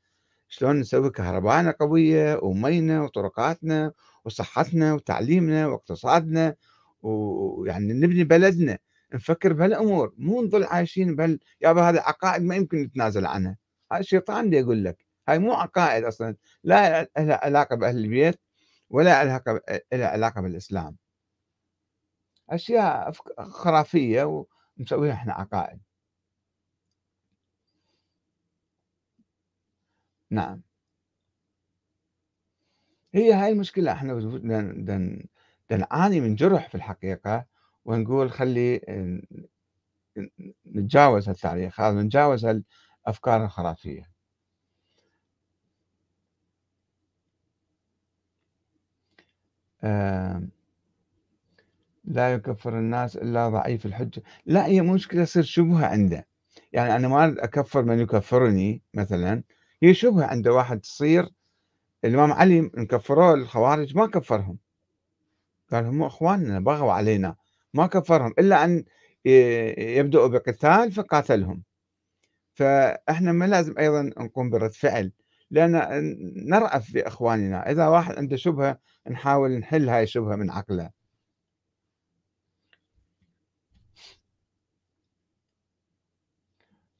شلون نسوي كهربائنا قوية ومينا وطرقاتنا وصحتنا وتعليمنا واقتصادنا ويعني نبني بلدنا. نفكر بهالأمور. مو نظل عايشين بهال يابا هذه عقائد ما يمكن نتنازل عنها. هاي الشيطان اللي يقول لك. هاي مو عقائد أصلا. لا لها علاقة بأهل البيت ولا علاقة لها علاقة بالإسلام. أشياء خرافية نسويها إحنا عقائد. نعم. هي هاي المشكلة إحنا نعاني من جرح في الحقيقة ونقول خلي نتجاوز التاريخ هذا نتجاوز الأفكار الخرافية. لا يكفر الناس إلا ضعيف الحجة. لا هي مشكلة تصير شبهة عنده. يعني أنا ما أكفر من يكفرني مثلا. هي شبهة عند واحد تصير الإمام علي نكفروه الخوارج ما كفرهم. قال هم إخواننا بغوا علينا. ما كفرهم إلا أن يبدأوا بقتال فقاتلهم. فإحنا ما لازم أيضا نقوم برد فعل. لأن نرأف بإخواننا. إذا واحد عنده شبهة نحاول نحل هاي الشبهة من عقله.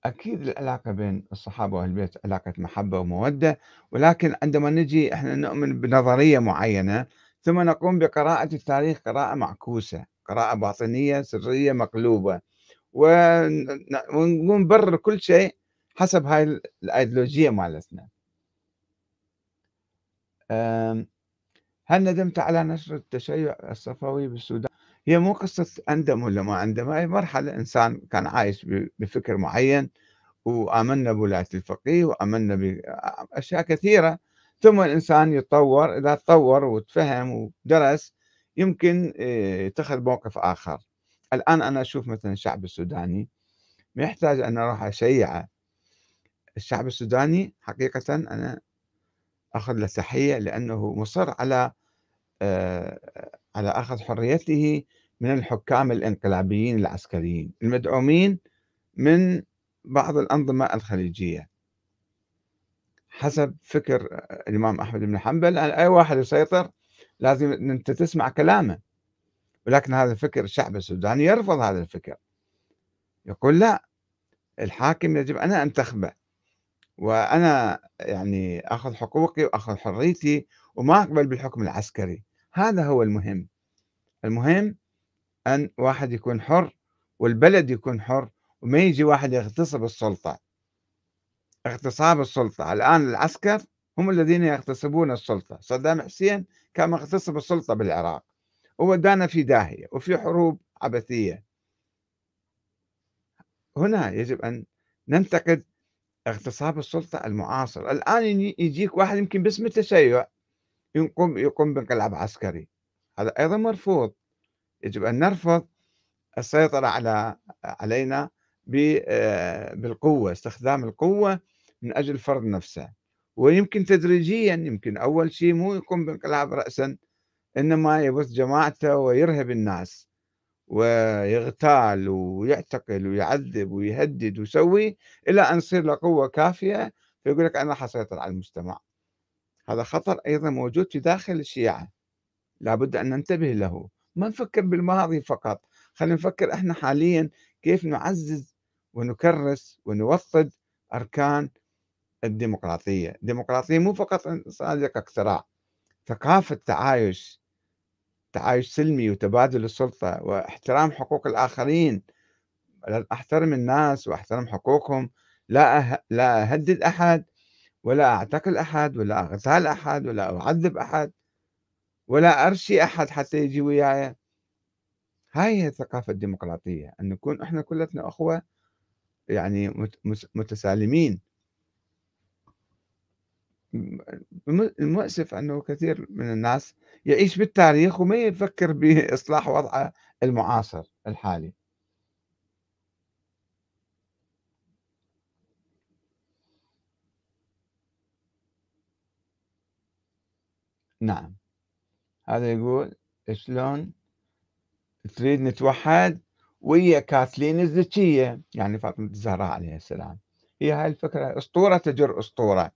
أكيد العلاقة بين الصحابة وأهل البيت علاقة محبة ومودة ولكن عندما نجي إحنا نؤمن بنظرية معينة ثم نقوم بقراءة التاريخ قراءة معكوسة قراءة باطنية سرية مقلوبة ونبرر كل شيء حسب هاي الأيديولوجية مالتنا هل ندمت على نشر التشيع الصفوي بالسودان؟ هي مو قصة أندم ولا ما أندم هاي مرحلة إنسان كان عايش بفكر معين وآمنا بولاية الفقيه وآمنا بأشياء كثيرة. ثم الإنسان يتطور إذا تطور وتفهم ودرس يمكن آه، يتخذ موقف آخر. الآن أنا أشوف مثلا الشعب السوداني ما يحتاج أن أروح أشيعه الشعب السوداني حقيقة أنا أخذ له تحية لأنه مصر على على أخذ حريته من الحكام الانقلابيين العسكريين المدعومين من بعض الأنظمة الخليجية. حسب فكر الإمام أحمد بن حنبل أن أي واحد يسيطر لازم أنت تسمع كلامه. ولكن هذا الفكر الشعب السوداني يرفض هذا الفكر. يقول لا الحاكم يجب أنا أنتخبه وأنا يعني أخذ حقوقي وأخذ حريتي وما أقبل بالحكم العسكري. هذا هو المهم. المهم أن واحد يكون حر والبلد يكون حر وما يجي واحد يغتصب السلطة. اغتصاب السلطة. الآن العسكر هم الذين يغتصبون السلطة. صدام حسين كان مغتصب السلطة بالعراق. وودانا في داهية وفي حروب عبثية. هنا يجب أن ننتقد اغتصاب السلطة المعاصر. الآن يجيك واحد يمكن باسم التشيع. يقوم يقوم بانقلاب عسكري هذا أيضا مرفوض. يجب أن نرفض السيطرة على علينا آه، بالقوة استخدام القوة من أجل فرض نفسه. ويمكن تدريجيا يمكن أول شيء مو يقوم بانقلاب رأسا إنما يبث جماعته ويرهب الناس ويغتال ويعتقل ويعذب ويهدد ويسوي إلى أن يصير له قوة كافية فيقول لك أنا حسيطر على المجتمع. هذا خطر أيضا موجود في داخل الشيعة. لابد أن ننتبه له. ما نفكر بالماضي فقط. خلينا نفكر إحنا حاليا كيف نعزز ونكرس ونوطد أركان الديمقراطية. الديمقراطية مو فقط صادق اقتراع ثقافة تعايش تعايش سلمي وتبادل السلطة واحترام حقوق الآخرين. أحترم الناس وأحترم حقوقهم. لا أه... لا أهدد أحد ولا أعتقل أحد ولا أغتال أحد ولا أعذب أحد ولا أرشي أحد حتى يجي وياي. هاي هي الثقافة الديمقراطية أن نكون إحنا كلتنا أخوة يعني متسالمين. المؤسف أنه كثير من الناس يعيش بالتاريخ وما يفكر بإصلاح وضعه المعاصر الحالي. نعم. هذا يقول شلون تريد نتوحد ويا كاثلين الذكية يعني فاطمة الزهراء عليها السلام. هي هاي الفكرة أسطورة تجر أسطورة.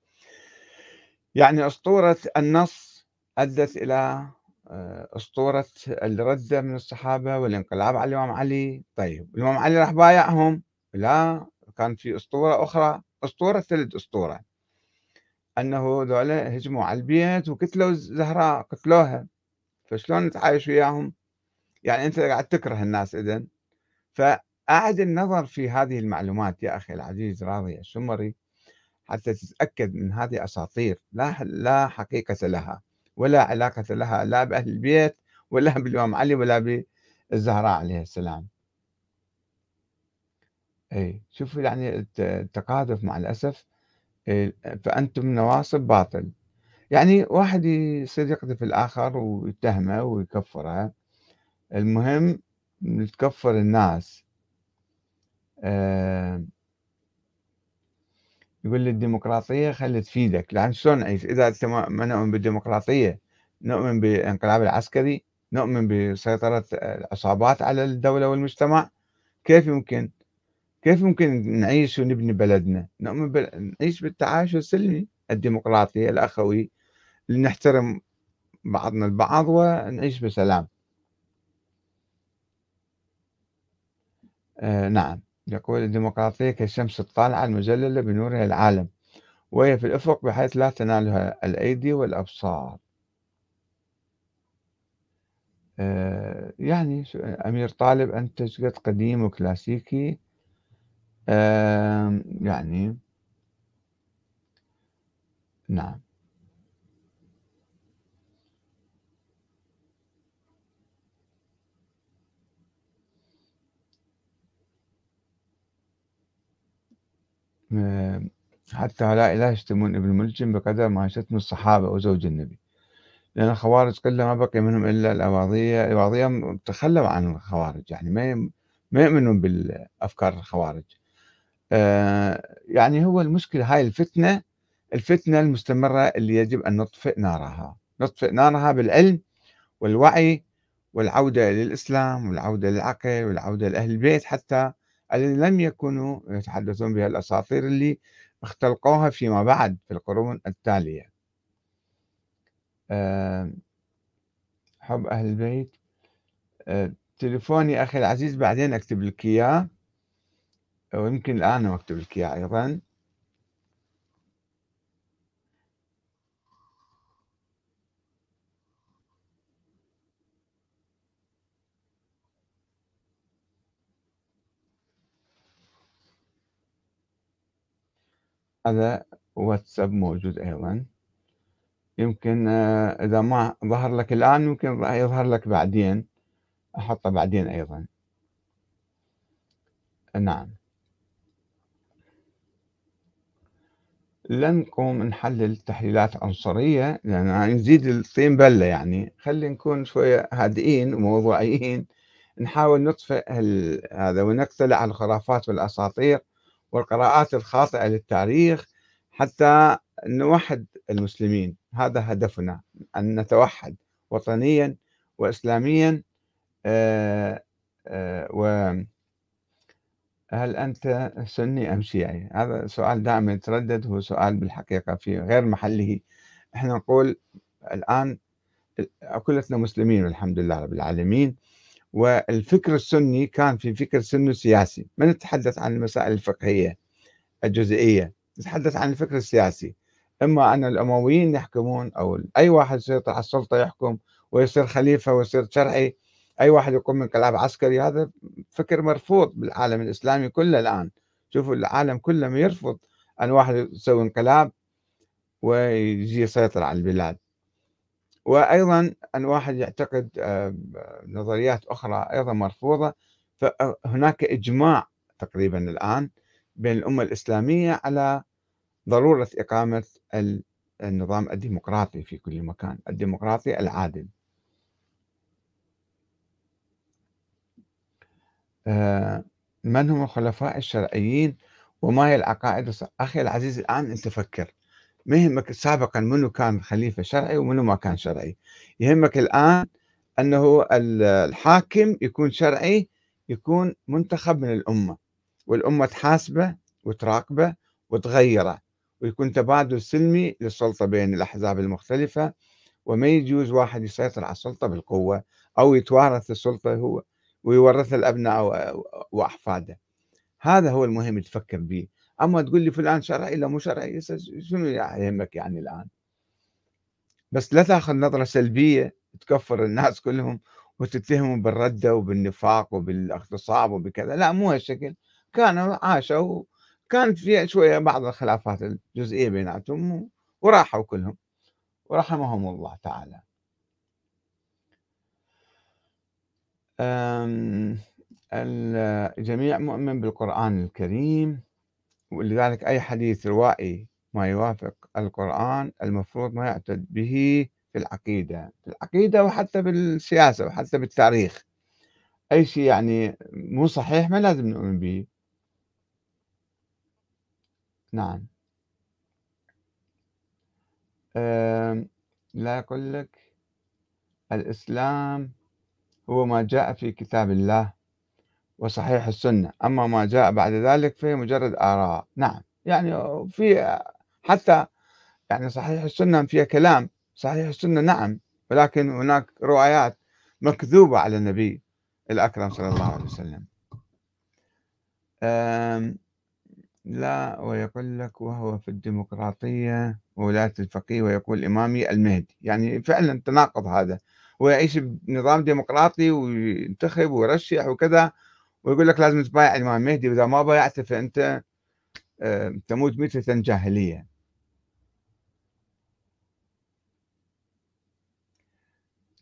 يعني أسطورة النص أدت إلى آه، أسطورة الردة من الصحابة والانقلاب على الإمام علي. طيب الإمام علي راح بايعهم. لا كان في أسطورة أخرى أسطورة تلد أسطورة. أنه ذولا هجموا على البيت وقتلوا الزهراء قتلوها. فشلون نتعايش وياهم يعني أنت قاعد تكره الناس إذن. فأعد النظر في هذه المعلومات يا أخي العزيز راضي الشمري حتى تتأكد من هذه أساطير لا لا حقيقة لها ولا علاقة لها لا بأهل البيت ولا بالإمام علي ولا بالزهراء عليه السلام. أي شوفوا يعني التقاذف مع الأسف فأنتم نواصب باطل. يعني واحد يصير يقذف الآخر ويتهمه ويكفره. المهم تكفر الناس. آه يقول لي الديمقراطية خلي تفيدك لأن شلون؟ نعيش إذا ما نؤمن بالديمقراطية نؤمن بالانقلاب العسكري نؤمن بسيطرة العصابات على الدولة والمجتمع كيف يمكن؟ كيف ممكن نعيش ونبني بلدنا؟ نؤمن بال... نعيش بالتعايش السلمي الديمقراطي الأخوي اللي نحترم بعضنا البعض ونعيش بسلام. آه نعم. يقول الديمقراطية كالشمس الطالعة المجللة بنورها العالم وهي في الأفق بحيث لا تنالها الأيدي والأبصار. آه يعني أمير طالب أنت قد قديم وكلاسيكي يعني نعم. حتى هؤلاء لا يشتمون ابن ملجم بقدر ما يشتم الصحابة وزوج النبي. لأن الخوارج كلها ما بقي منهم إلا الأواضية الأواضية تخلوا عن الخوارج يعني ما ما يؤمنون بالأفكار الخوارج. يعني هو المشكلة هاي الفتنة الفتنة المستمرة اللي يجب أن نطفئ نارها. نطفئ نارها بالعلم والوعي والعودة للإسلام والعودة للعقل والعودة لأهل البيت حتى الذين لم يكونوا يتحدثون بها الأساطير اللي اختلقوها فيما بعد في القرون التالية. آه، حب أهل البيت. آه، تليفوني أخي العزيز بعدين أكتب لك إياه. ويمكن الآن أكتب لك إياه أيضا. هذا واتساب موجود أيضا. يمكن آه، إذا ما ظهر لك الآن يمكن يظهر لك بعدين. أحطه بعدين أيضا. نعم. لن نقوم نحلل تحليلات عنصرية لأن نزيد الطين بلة يعني. خلي نكون شوية هادئين وموضوعيين. نحاول نطفئ هذا ونقتلع الخرافات والأساطير والقراءات الخاطئة للتاريخ حتى نوحد المسلمين. هذا هدفنا أن نتوحد وطنيا وإسلاميا آه، آه، و هل أنت سني أم شيعي؟ هذا سؤال دائما يتردد هو سؤال بالحقيقة في غير محله. إحنا نقول الآن كلتنا مسلمين والحمد لله رب العالمين والفكر السني كان في فكر سني سياسي. ما نتحدث عن المسائل الفقهية الجزئية نتحدث عن الفكر السياسي. إما أن الأمويين يحكمون أو أي واحد يسيطر على السلطة يحكم ويصير خليفة ويصير شرعي أي واحد يقوم من انقلاب عسكري هذا فكر مرفوض بالعالم الإسلامي كله الآن. شوفوا العالم كله يرفض أن واحد يسوي انقلاب ويجي يسيطر على البلاد. وأيضا أن واحد يعتقد آه، نظريات أخرى أيضا مرفوضة. فهناك إجماع تقريبا الآن بين الأمة الإسلامية على ضرورة إقامة النظام الديمقراطي في كل مكان الديمقراطي العادل. من هم الخلفاء الشرعيين وما هي العقائد أخي العزيز الآن أنت فكر. ما يهمك سابقا منو كان خليفة شرعي ومنو ما كان شرعي. يهمك الآن أنه الحاكم يكون شرعي يكون منتخب من الأمة والأمة تحاسبه وتراقبه وتغيره ويكون تبادل سلمي للسلطة بين الأحزاب المختلفة وما يجوز واحد يسيطر على السلطة بالقوة أو يتوارث السلطة هو. ويورثها الأبناء وأحفاده. هذا هو المهم تفكر به أما تقول لي فلان شرعي لا مو شرعي شنو يهمك يعني الآن؟ بس لا تأخذ نظرة سلبية تكفر الناس كلهم وتتهمهم بالردة وبالنفاق وبالاغتصاب وبكذا. لا مو هالشكل. كانوا عاشوا كانت في شوية بعض الخلافات الجزئية بيناتهم وراحوا كلهم. ورحمهم الله تعالى. الجميع مؤمن بالقرآن الكريم، ولذلك أي حديث روائي ما يوافق القرآن المفروض ما يعتد به في العقيدة، في العقيدة وحتى بالسياسة وحتى بالتاريخ، أي شيء يعني مو صحيح ما لازم نؤمن به. نعم. لا يقول لك الإسلام هو ما جاء في كتاب الله وصحيح السنة، أما ما جاء بعد ذلك فهي مجرد آراء، نعم، يعني في حتى يعني صحيح السنة فيها كلام، صحيح السنة نعم، ولكن هناك روايات مكذوبة على النبي الأكرم صلى الله عليه وسلم. لا ويقول لك وهو في الديمقراطية وولاية الفقيه ويقول إمامي المهدي. يعني فعلا تناقض هذا. هو يعيش بنظام ديمقراطي وينتخب ويرشح وكذا ويقول لك لازم تبايع الإمام المهدي وإذا ما بايعته فأنت آه، تموت ميتة جاهلية.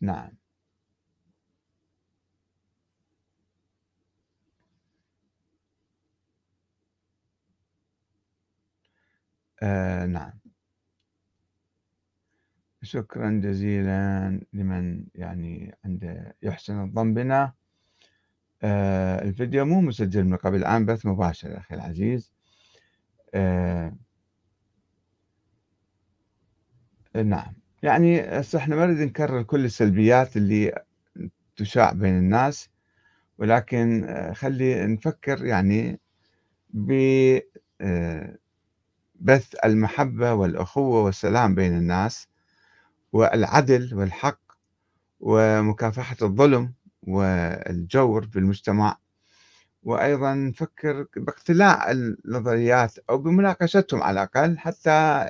نعم. آه نعم. شكرا جزيلا لمن يعني عنده يحسن الظن بنا. آه الفيديو مو مسجل من قبل الآن بث مباشر أخي العزيز. آه نعم. يعني هسه إحنا ما نريد نكرر كل السلبيات اللي تشاع بين الناس ولكن آه، خلي نفكر يعني ب بث المحبة والأخوة والسلام بين الناس. والعدل والحق ومكافحة الظلم والجور في المجتمع وأيضا نفكر باقتلاع النظريات أو بمناقشتهم على الأقل حتى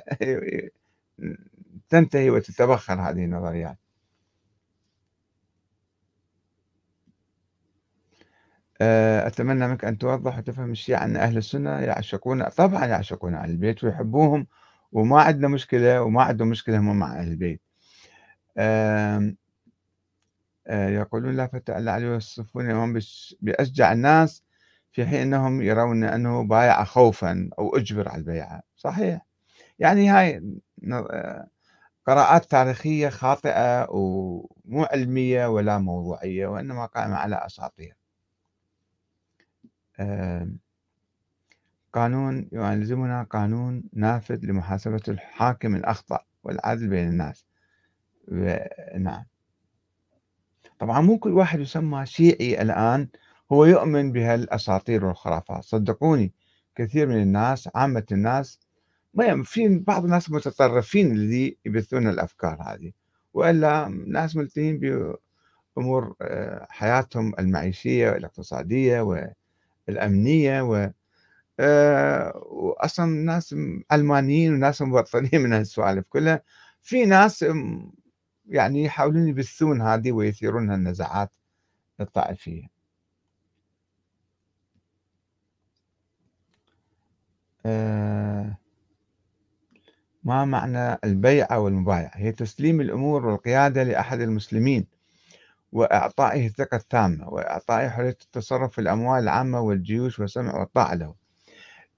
تنتهي وتتبخر هذه النظريات. آه، أتمنى منك أن توضح وتفهم الشيعة أن أهل السنة يعشقون طبعا يعشقون أهل البيت ويحبوهم وما عندنا مشكلة وما عندهم مشكلة هم مع أهل البيت. آه، يقولون لا ألا عليه يوصفون بأشجع الناس في حين أنهم يرون أنه بايع خوفا أو أجبر على البيعة صحيح. يعني هاي آه، قراءات تاريخية خاطئة ومو علمية ولا موضوعية وإنما قائمة على أساطير. قانون يلزمنا قانون نافذ لمحاسبة الحاكم الأخطأ والعدل بين الناس. نعم. طبعا مو كل واحد يسمى شيعي الآن هو يؤمن بهالأساطير والخرافات. صدقوني كثير من الناس عامة الناس ما في بعض الناس متطرفين الذي يبثون الأفكار هذه وإلا ناس ملتهين بأمور آه، حياتهم المعيشية والاقتصادية الأمنية و آه، وأصلا ناس علمانيين وناس مبطلين من هالسوالف كلها. في ناس يعني يحاولون يبثون هذه ويثيرون النزاعات الطائفية آه، ما معنى البيعة والمبايعة هي تسليم الأمور والقيادة لأحد المسلمين وإعطائه الثقة التامة وإعطائه حرية التصرف في الأموال العامة والجيوش والسمع والطاعة له.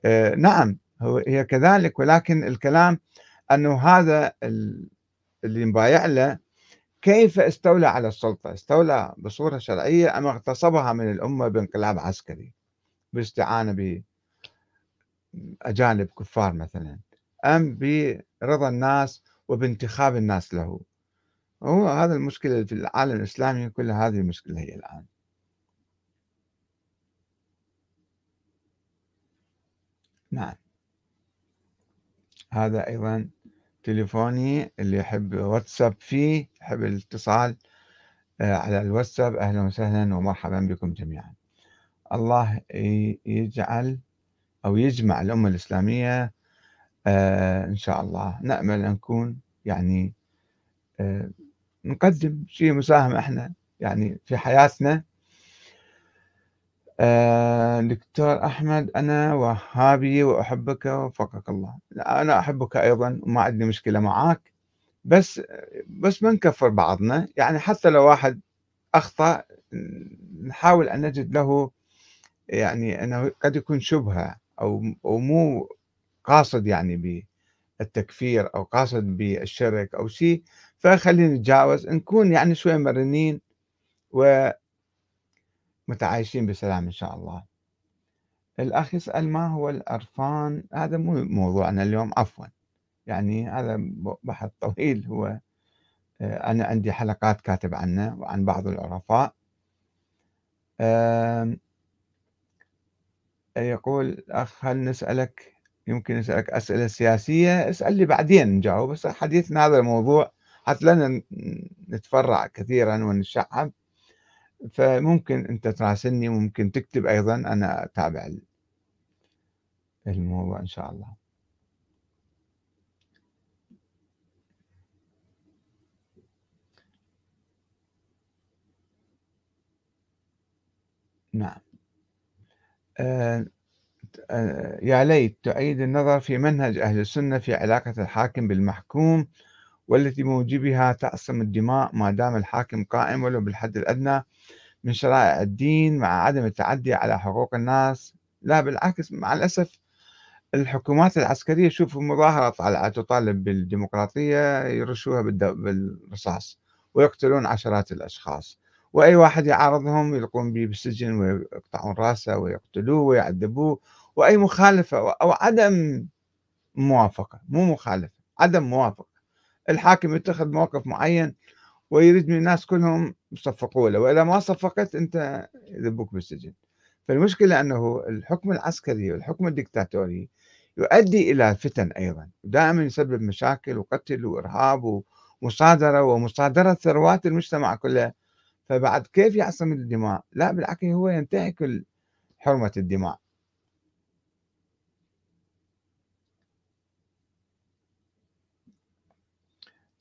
آه نعم هو هي كذلك ولكن الكلام أنه هذا اللي مبايع له كيف استولى على السلطة؟ استولى بصورة شرعية أم اغتصبها من الأمة بانقلاب عسكري؟ باستعانة بأجانب كفار مثلا أم برضا الناس وبانتخاب الناس له. هو هذا المشكلة في العالم الإسلامي كل هذه المشكلة هي الآن. نعم. هذا أيضا تليفوني اللي يحب واتساب فيه يحب الاتصال آه، على الواتساب. أهلا وسهلا ومرحبا بكم جميعا. الله يجعل أو يجمع الأمة الإسلامية آه، إن شاء الله. نأمل أن نكون يعني آه، نقدم شيء مساهمة إحنا يعني في حياتنا. آه دكتور أحمد أنا وهابي وأحبك وفقك الله. أنا أحبك أيضا وما عندي مشكلة معاك. بس بس ما نكفر بعضنا. يعني حتى لو واحد أخطأ نحاول أن نجد له يعني أنه قد يكون شبهة أو أو مو قاصد يعني بالتكفير أو قاصد بالشرك أو شيء. فخلينا نتجاوز نكون يعني شوي مرنين ومتعايشين بسلام إن شاء الله. الأخ يسأل ما هو الأرفان؟ هذا مو موضوعنا اليوم عفوا. يعني هذا بحث طويل. هو آه، أنا عندي حلقات كاتب عنه وعن بعض العرفاء. يقول الأخ هل نسألك؟ يمكن نسألك أسئلة سياسية. اسأل لي بعدين نجاوب. بس حديثنا هذا الموضوع حتى لا نتفرع كثيرا ونشعب فممكن أنت تراسلني ممكن تكتب أيضا أنا أتابع الموضوع إن شاء الله. نعم. آه آه يا ليت تعيد النظر في منهج أهل السنة في علاقة الحاكم بالمحكوم والتي بموجبها تعصم الدماء ما دام الحاكم قائم ولو بالحد الأدنى من شرائع الدين مع عدم التعدي على حقوق الناس. لا بالعكس مع الأسف الحكومات العسكرية شوف مظاهرة طالعة تطالب بالديمقراطية يرشوها بالرصاص ويقتلون عشرات الأشخاص. وأي واحد يعارضهم يلقون به بالسجن ويقطعون رأسه ويقتلوه ويعذبوه. وأي مخالفة أو عدم موافقة مو مخالفة عدم موافقة. الحاكم يتخذ موقف معين ويريد من الناس كلهم يصفقوا له وإذا ما صفقت أنت يذبوك بالسجن. فالمشكلة أنه الحكم العسكري والحكم الدكتاتوري يؤدي إلى فتن أيضا دائما يسبب مشاكل وقتل وإرهاب ومصادرة ومصادرة ثروات المجتمع كله فبعد كيف يعصم الدماء؟ لا بالعكس هو ينتهك حرمة الدماء.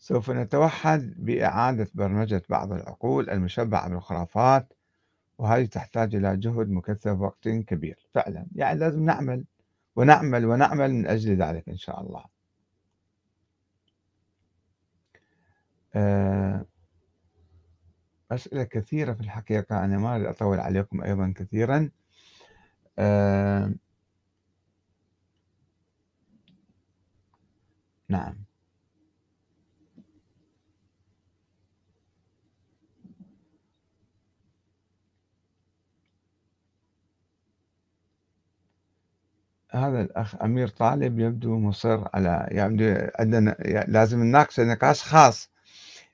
سوف نتوحد بإعادة برمجة بعض العقول المشبعة بالخرافات وهذه تحتاج إلى جهد مكثف وقت كبير. فعلا يعني لازم نعمل ونعمل ونعمل من أجل ذلك إن شاء الله. آه، أسئلة كثيرة في الحقيقة أنا ما أريد أطول عليكم أيضا كثيرا. آه، نعم. هذا الأخ أمير طالب يبدو مصر على يعني عندنا لازم نناقشه نقاش خاص.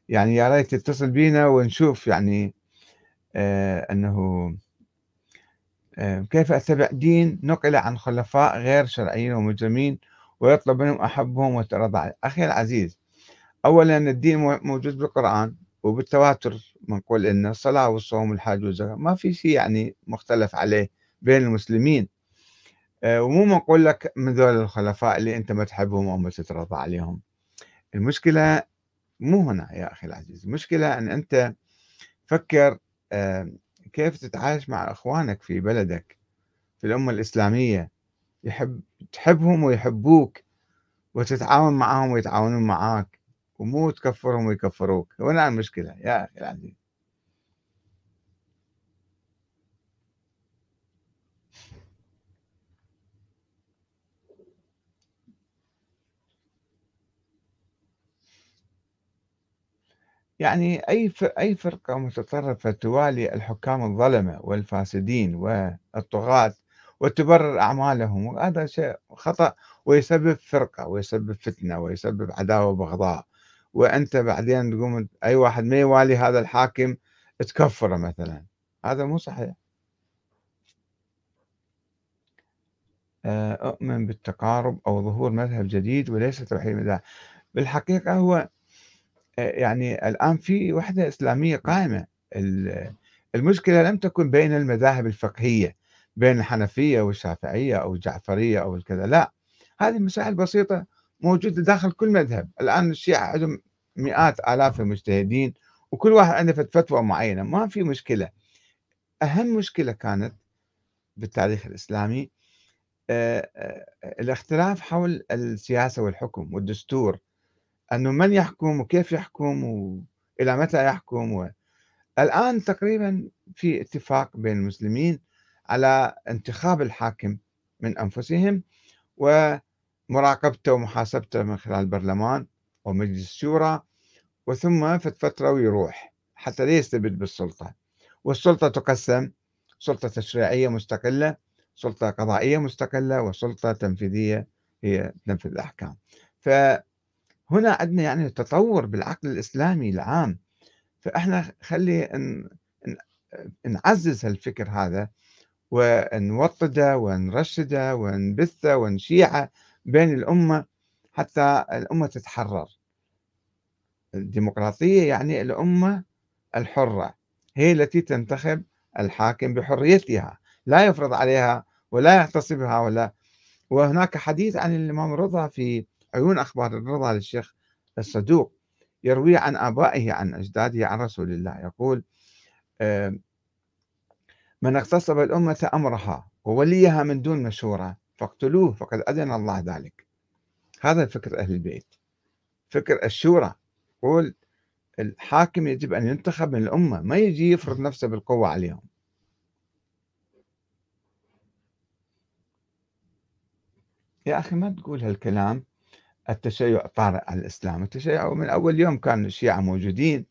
يعني يا ريت تتصل بينا ونشوف يعني آه أنه آه كيف أتبع دين نقل عن خلفاء غير شرعيين ومجرمين ويطلب منهم أحبهم وترضى أخي العزيز أولا الدين موجود بالقرآن وبالتواتر منقول إن الصلاة والصوم والحج والزكاة. ما في شيء يعني مختلف عليه بين المسلمين. ومو منقول لك من ذول الخلفاء اللي أنت ما تحبهم أو ما تترضى عليهم. المشكلة مو هنا يا أخي العزيز. المشكلة أن أنت فكر آه، كيف تتعايش مع إخوانك في بلدك في الأمة الإسلامية. يحب تحبهم ويحبوك وتتعاون معهم ويتعاونون معاك ومو تكفرهم ويكفروك. هنا المشكلة يا أخي العزيز. يعني أي أي فرقة متطرفة توالي الحكام الظلمة والفاسدين والطغاة وتبرر أعمالهم وهذا شيء خطأ ويسبب فرقة ويسبب فتنة ويسبب عداوة وبغضاء. وأنت بعدين تقوم أي واحد ما يوالي هذا الحاكم تكفره مثلا. هذا مو صحيح. آه، أؤمن بالتقارب أو ظهور مذهب جديد وليس توحيد بالحقيقة هو يعني الآن في وحدة إسلامية قائمة. المشكلة لم تكن بين المذاهب الفقهية بين الحنفية والشافعية أو الجعفرية أو الكذا لا. هذه مسائل بسيطة موجودة داخل كل مذهب. الآن الشيعة عندهم مئات آلاف المجتهدين وكل واحد عنده فتوى معينة. ما في مشكلة. أهم مشكلة كانت بالتاريخ الإسلامي الاختلاف حول السياسة والحكم والدستور. أنه من يحكم وكيف يحكم وإلى متى يحكم الآن تقريبا في اتفاق بين المسلمين على انتخاب الحاكم من أنفسهم ومراقبته ومحاسبته من خلال البرلمان ومجلس الشورى وثم في فترة ويروح حتى لا يستبد بالسلطة. والسلطة تقسم سلطة تشريعية مستقلة سلطة قضائية مستقلة وسلطة تنفيذية هي تنفذ الأحكام. فهنا عندنا يعني تطور بالعقل الإسلامي العام. فإحنا خلي نعزز هالفكر هذا ونوطده ونرشده ونبثه ونشيعه بين الأمة حتى الأمة تتحرر. الديمقراطية يعني الأمة الحرة هي التي تنتخب الحاكم بحريتها لا يفرض عليها ولا يغتصبها ولا. وهناك حديث عن الإمام الرضا في عيون أخبار الرضا للشيخ الصدوق يروي عن آبائه عن أجداده عن رسول الله يقول من اغتصب الأمة أمرها ووليها من دون مشورة فاقتلوه فقد أذن الله ذلك. هذا فكر أهل البيت. فكر الشورى. يقول الحاكم يجب أن ينتخب من الأمة ما يجي يفرض نفسه بالقوة عليهم. يا أخي ما تقول هالكلام. التشيع طارئ على الإسلام. التشيع من أول يوم كان الشيعة موجودين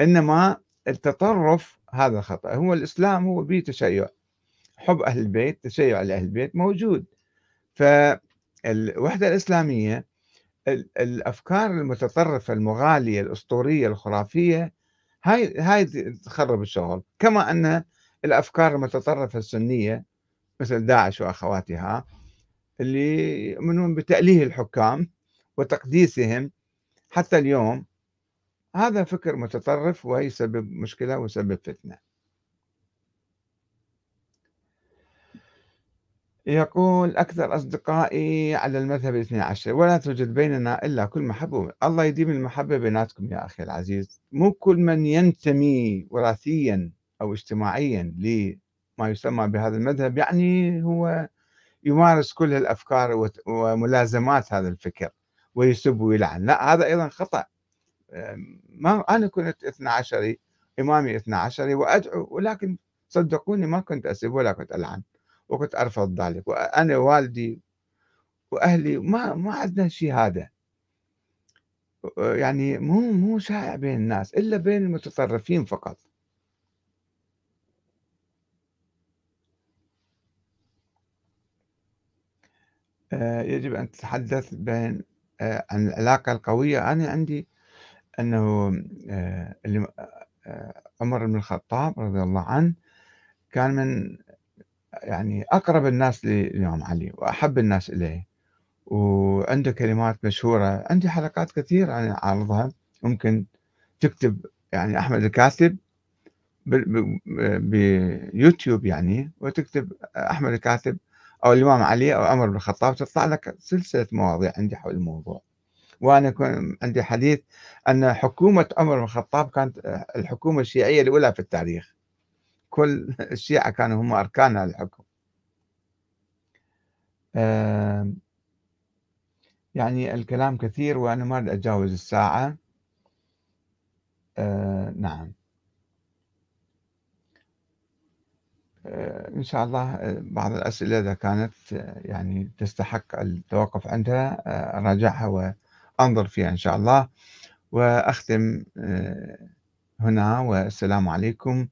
إنما التطرف هذا خطأ. هو الإسلام هو به تشيع. حب أهل البيت تشيع لأهل البيت موجود. فالوحدة الإسلامية الأفكار المتطرفة المغالية الأسطورية الخرافية هاي هاي تخرب الشغل. كما أن الأفكار المتطرفة السنية مثل داعش وأخواتها اللي يؤمنون بتأليه الحكام وتقديسهم حتى اليوم هذا فكر متطرف ويسبب مشكلة ويسبب فتنة. يقول أكثر أصدقائي على المذهب الاثني عشر ولا توجد بيننا إلا كل محبة الله يديم المحبة بيناتكم يا أخي العزيز. مو كل من ينتمي وراثيا أو اجتماعيا لما يسمى بهذا المذهب يعني هو يمارس كل الأفكار وملازمات هذا الفكر. ويسب ويلعن. لا هذا أيضا خطأ. ما أنا كنت اثنى عشري إمامي اثنى عشري وأدعو ولكن صدقوني ما كنت أسب ولا كنت ألعن وكنت أرفض ذلك. وأنا والدي وأهلي ما ما عندنا شيء هذا. يعني مو مو شائع بين الناس إلا بين المتطرفين فقط. آه، يجب أن تتحدث بين عن العلاقة القوية. أنا عندي أنه آه، عمر بن الخطاب رضي الله عنه كان من يعني أقرب الناس للإمام علي وأحب الناس إليه. وعنده كلمات مشهورة. عندي حلقات كثيرة أنا أعرضها ممكن تكتب يعني أحمد الكاتب بيوتيوب يعني وتكتب أحمد الكاتب أو الإمام علي أو عمر بن الخطاب تطلع لك سلسلة مواضيع عندي حول الموضوع. وأنا يكون عندي حديث أن حكومة عمر بن الخطاب كانت الحكومة الشيعية الأولى في التاريخ. كل الشيعة كانوا هم أركان الحكم. يعني الكلام كثير وأنا ما أتجاوز الساعة. نعم. إن شاء الله بعض الأسئلة إذا كانت يعني تستحق التوقف عندها أراجعها وأنظر فيها إن شاء الله. وأختم هنا والسلام عليكم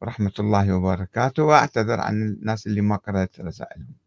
ورحمة الله وبركاته. وأعتذر عن الناس اللي ما قرأت رسائلهم.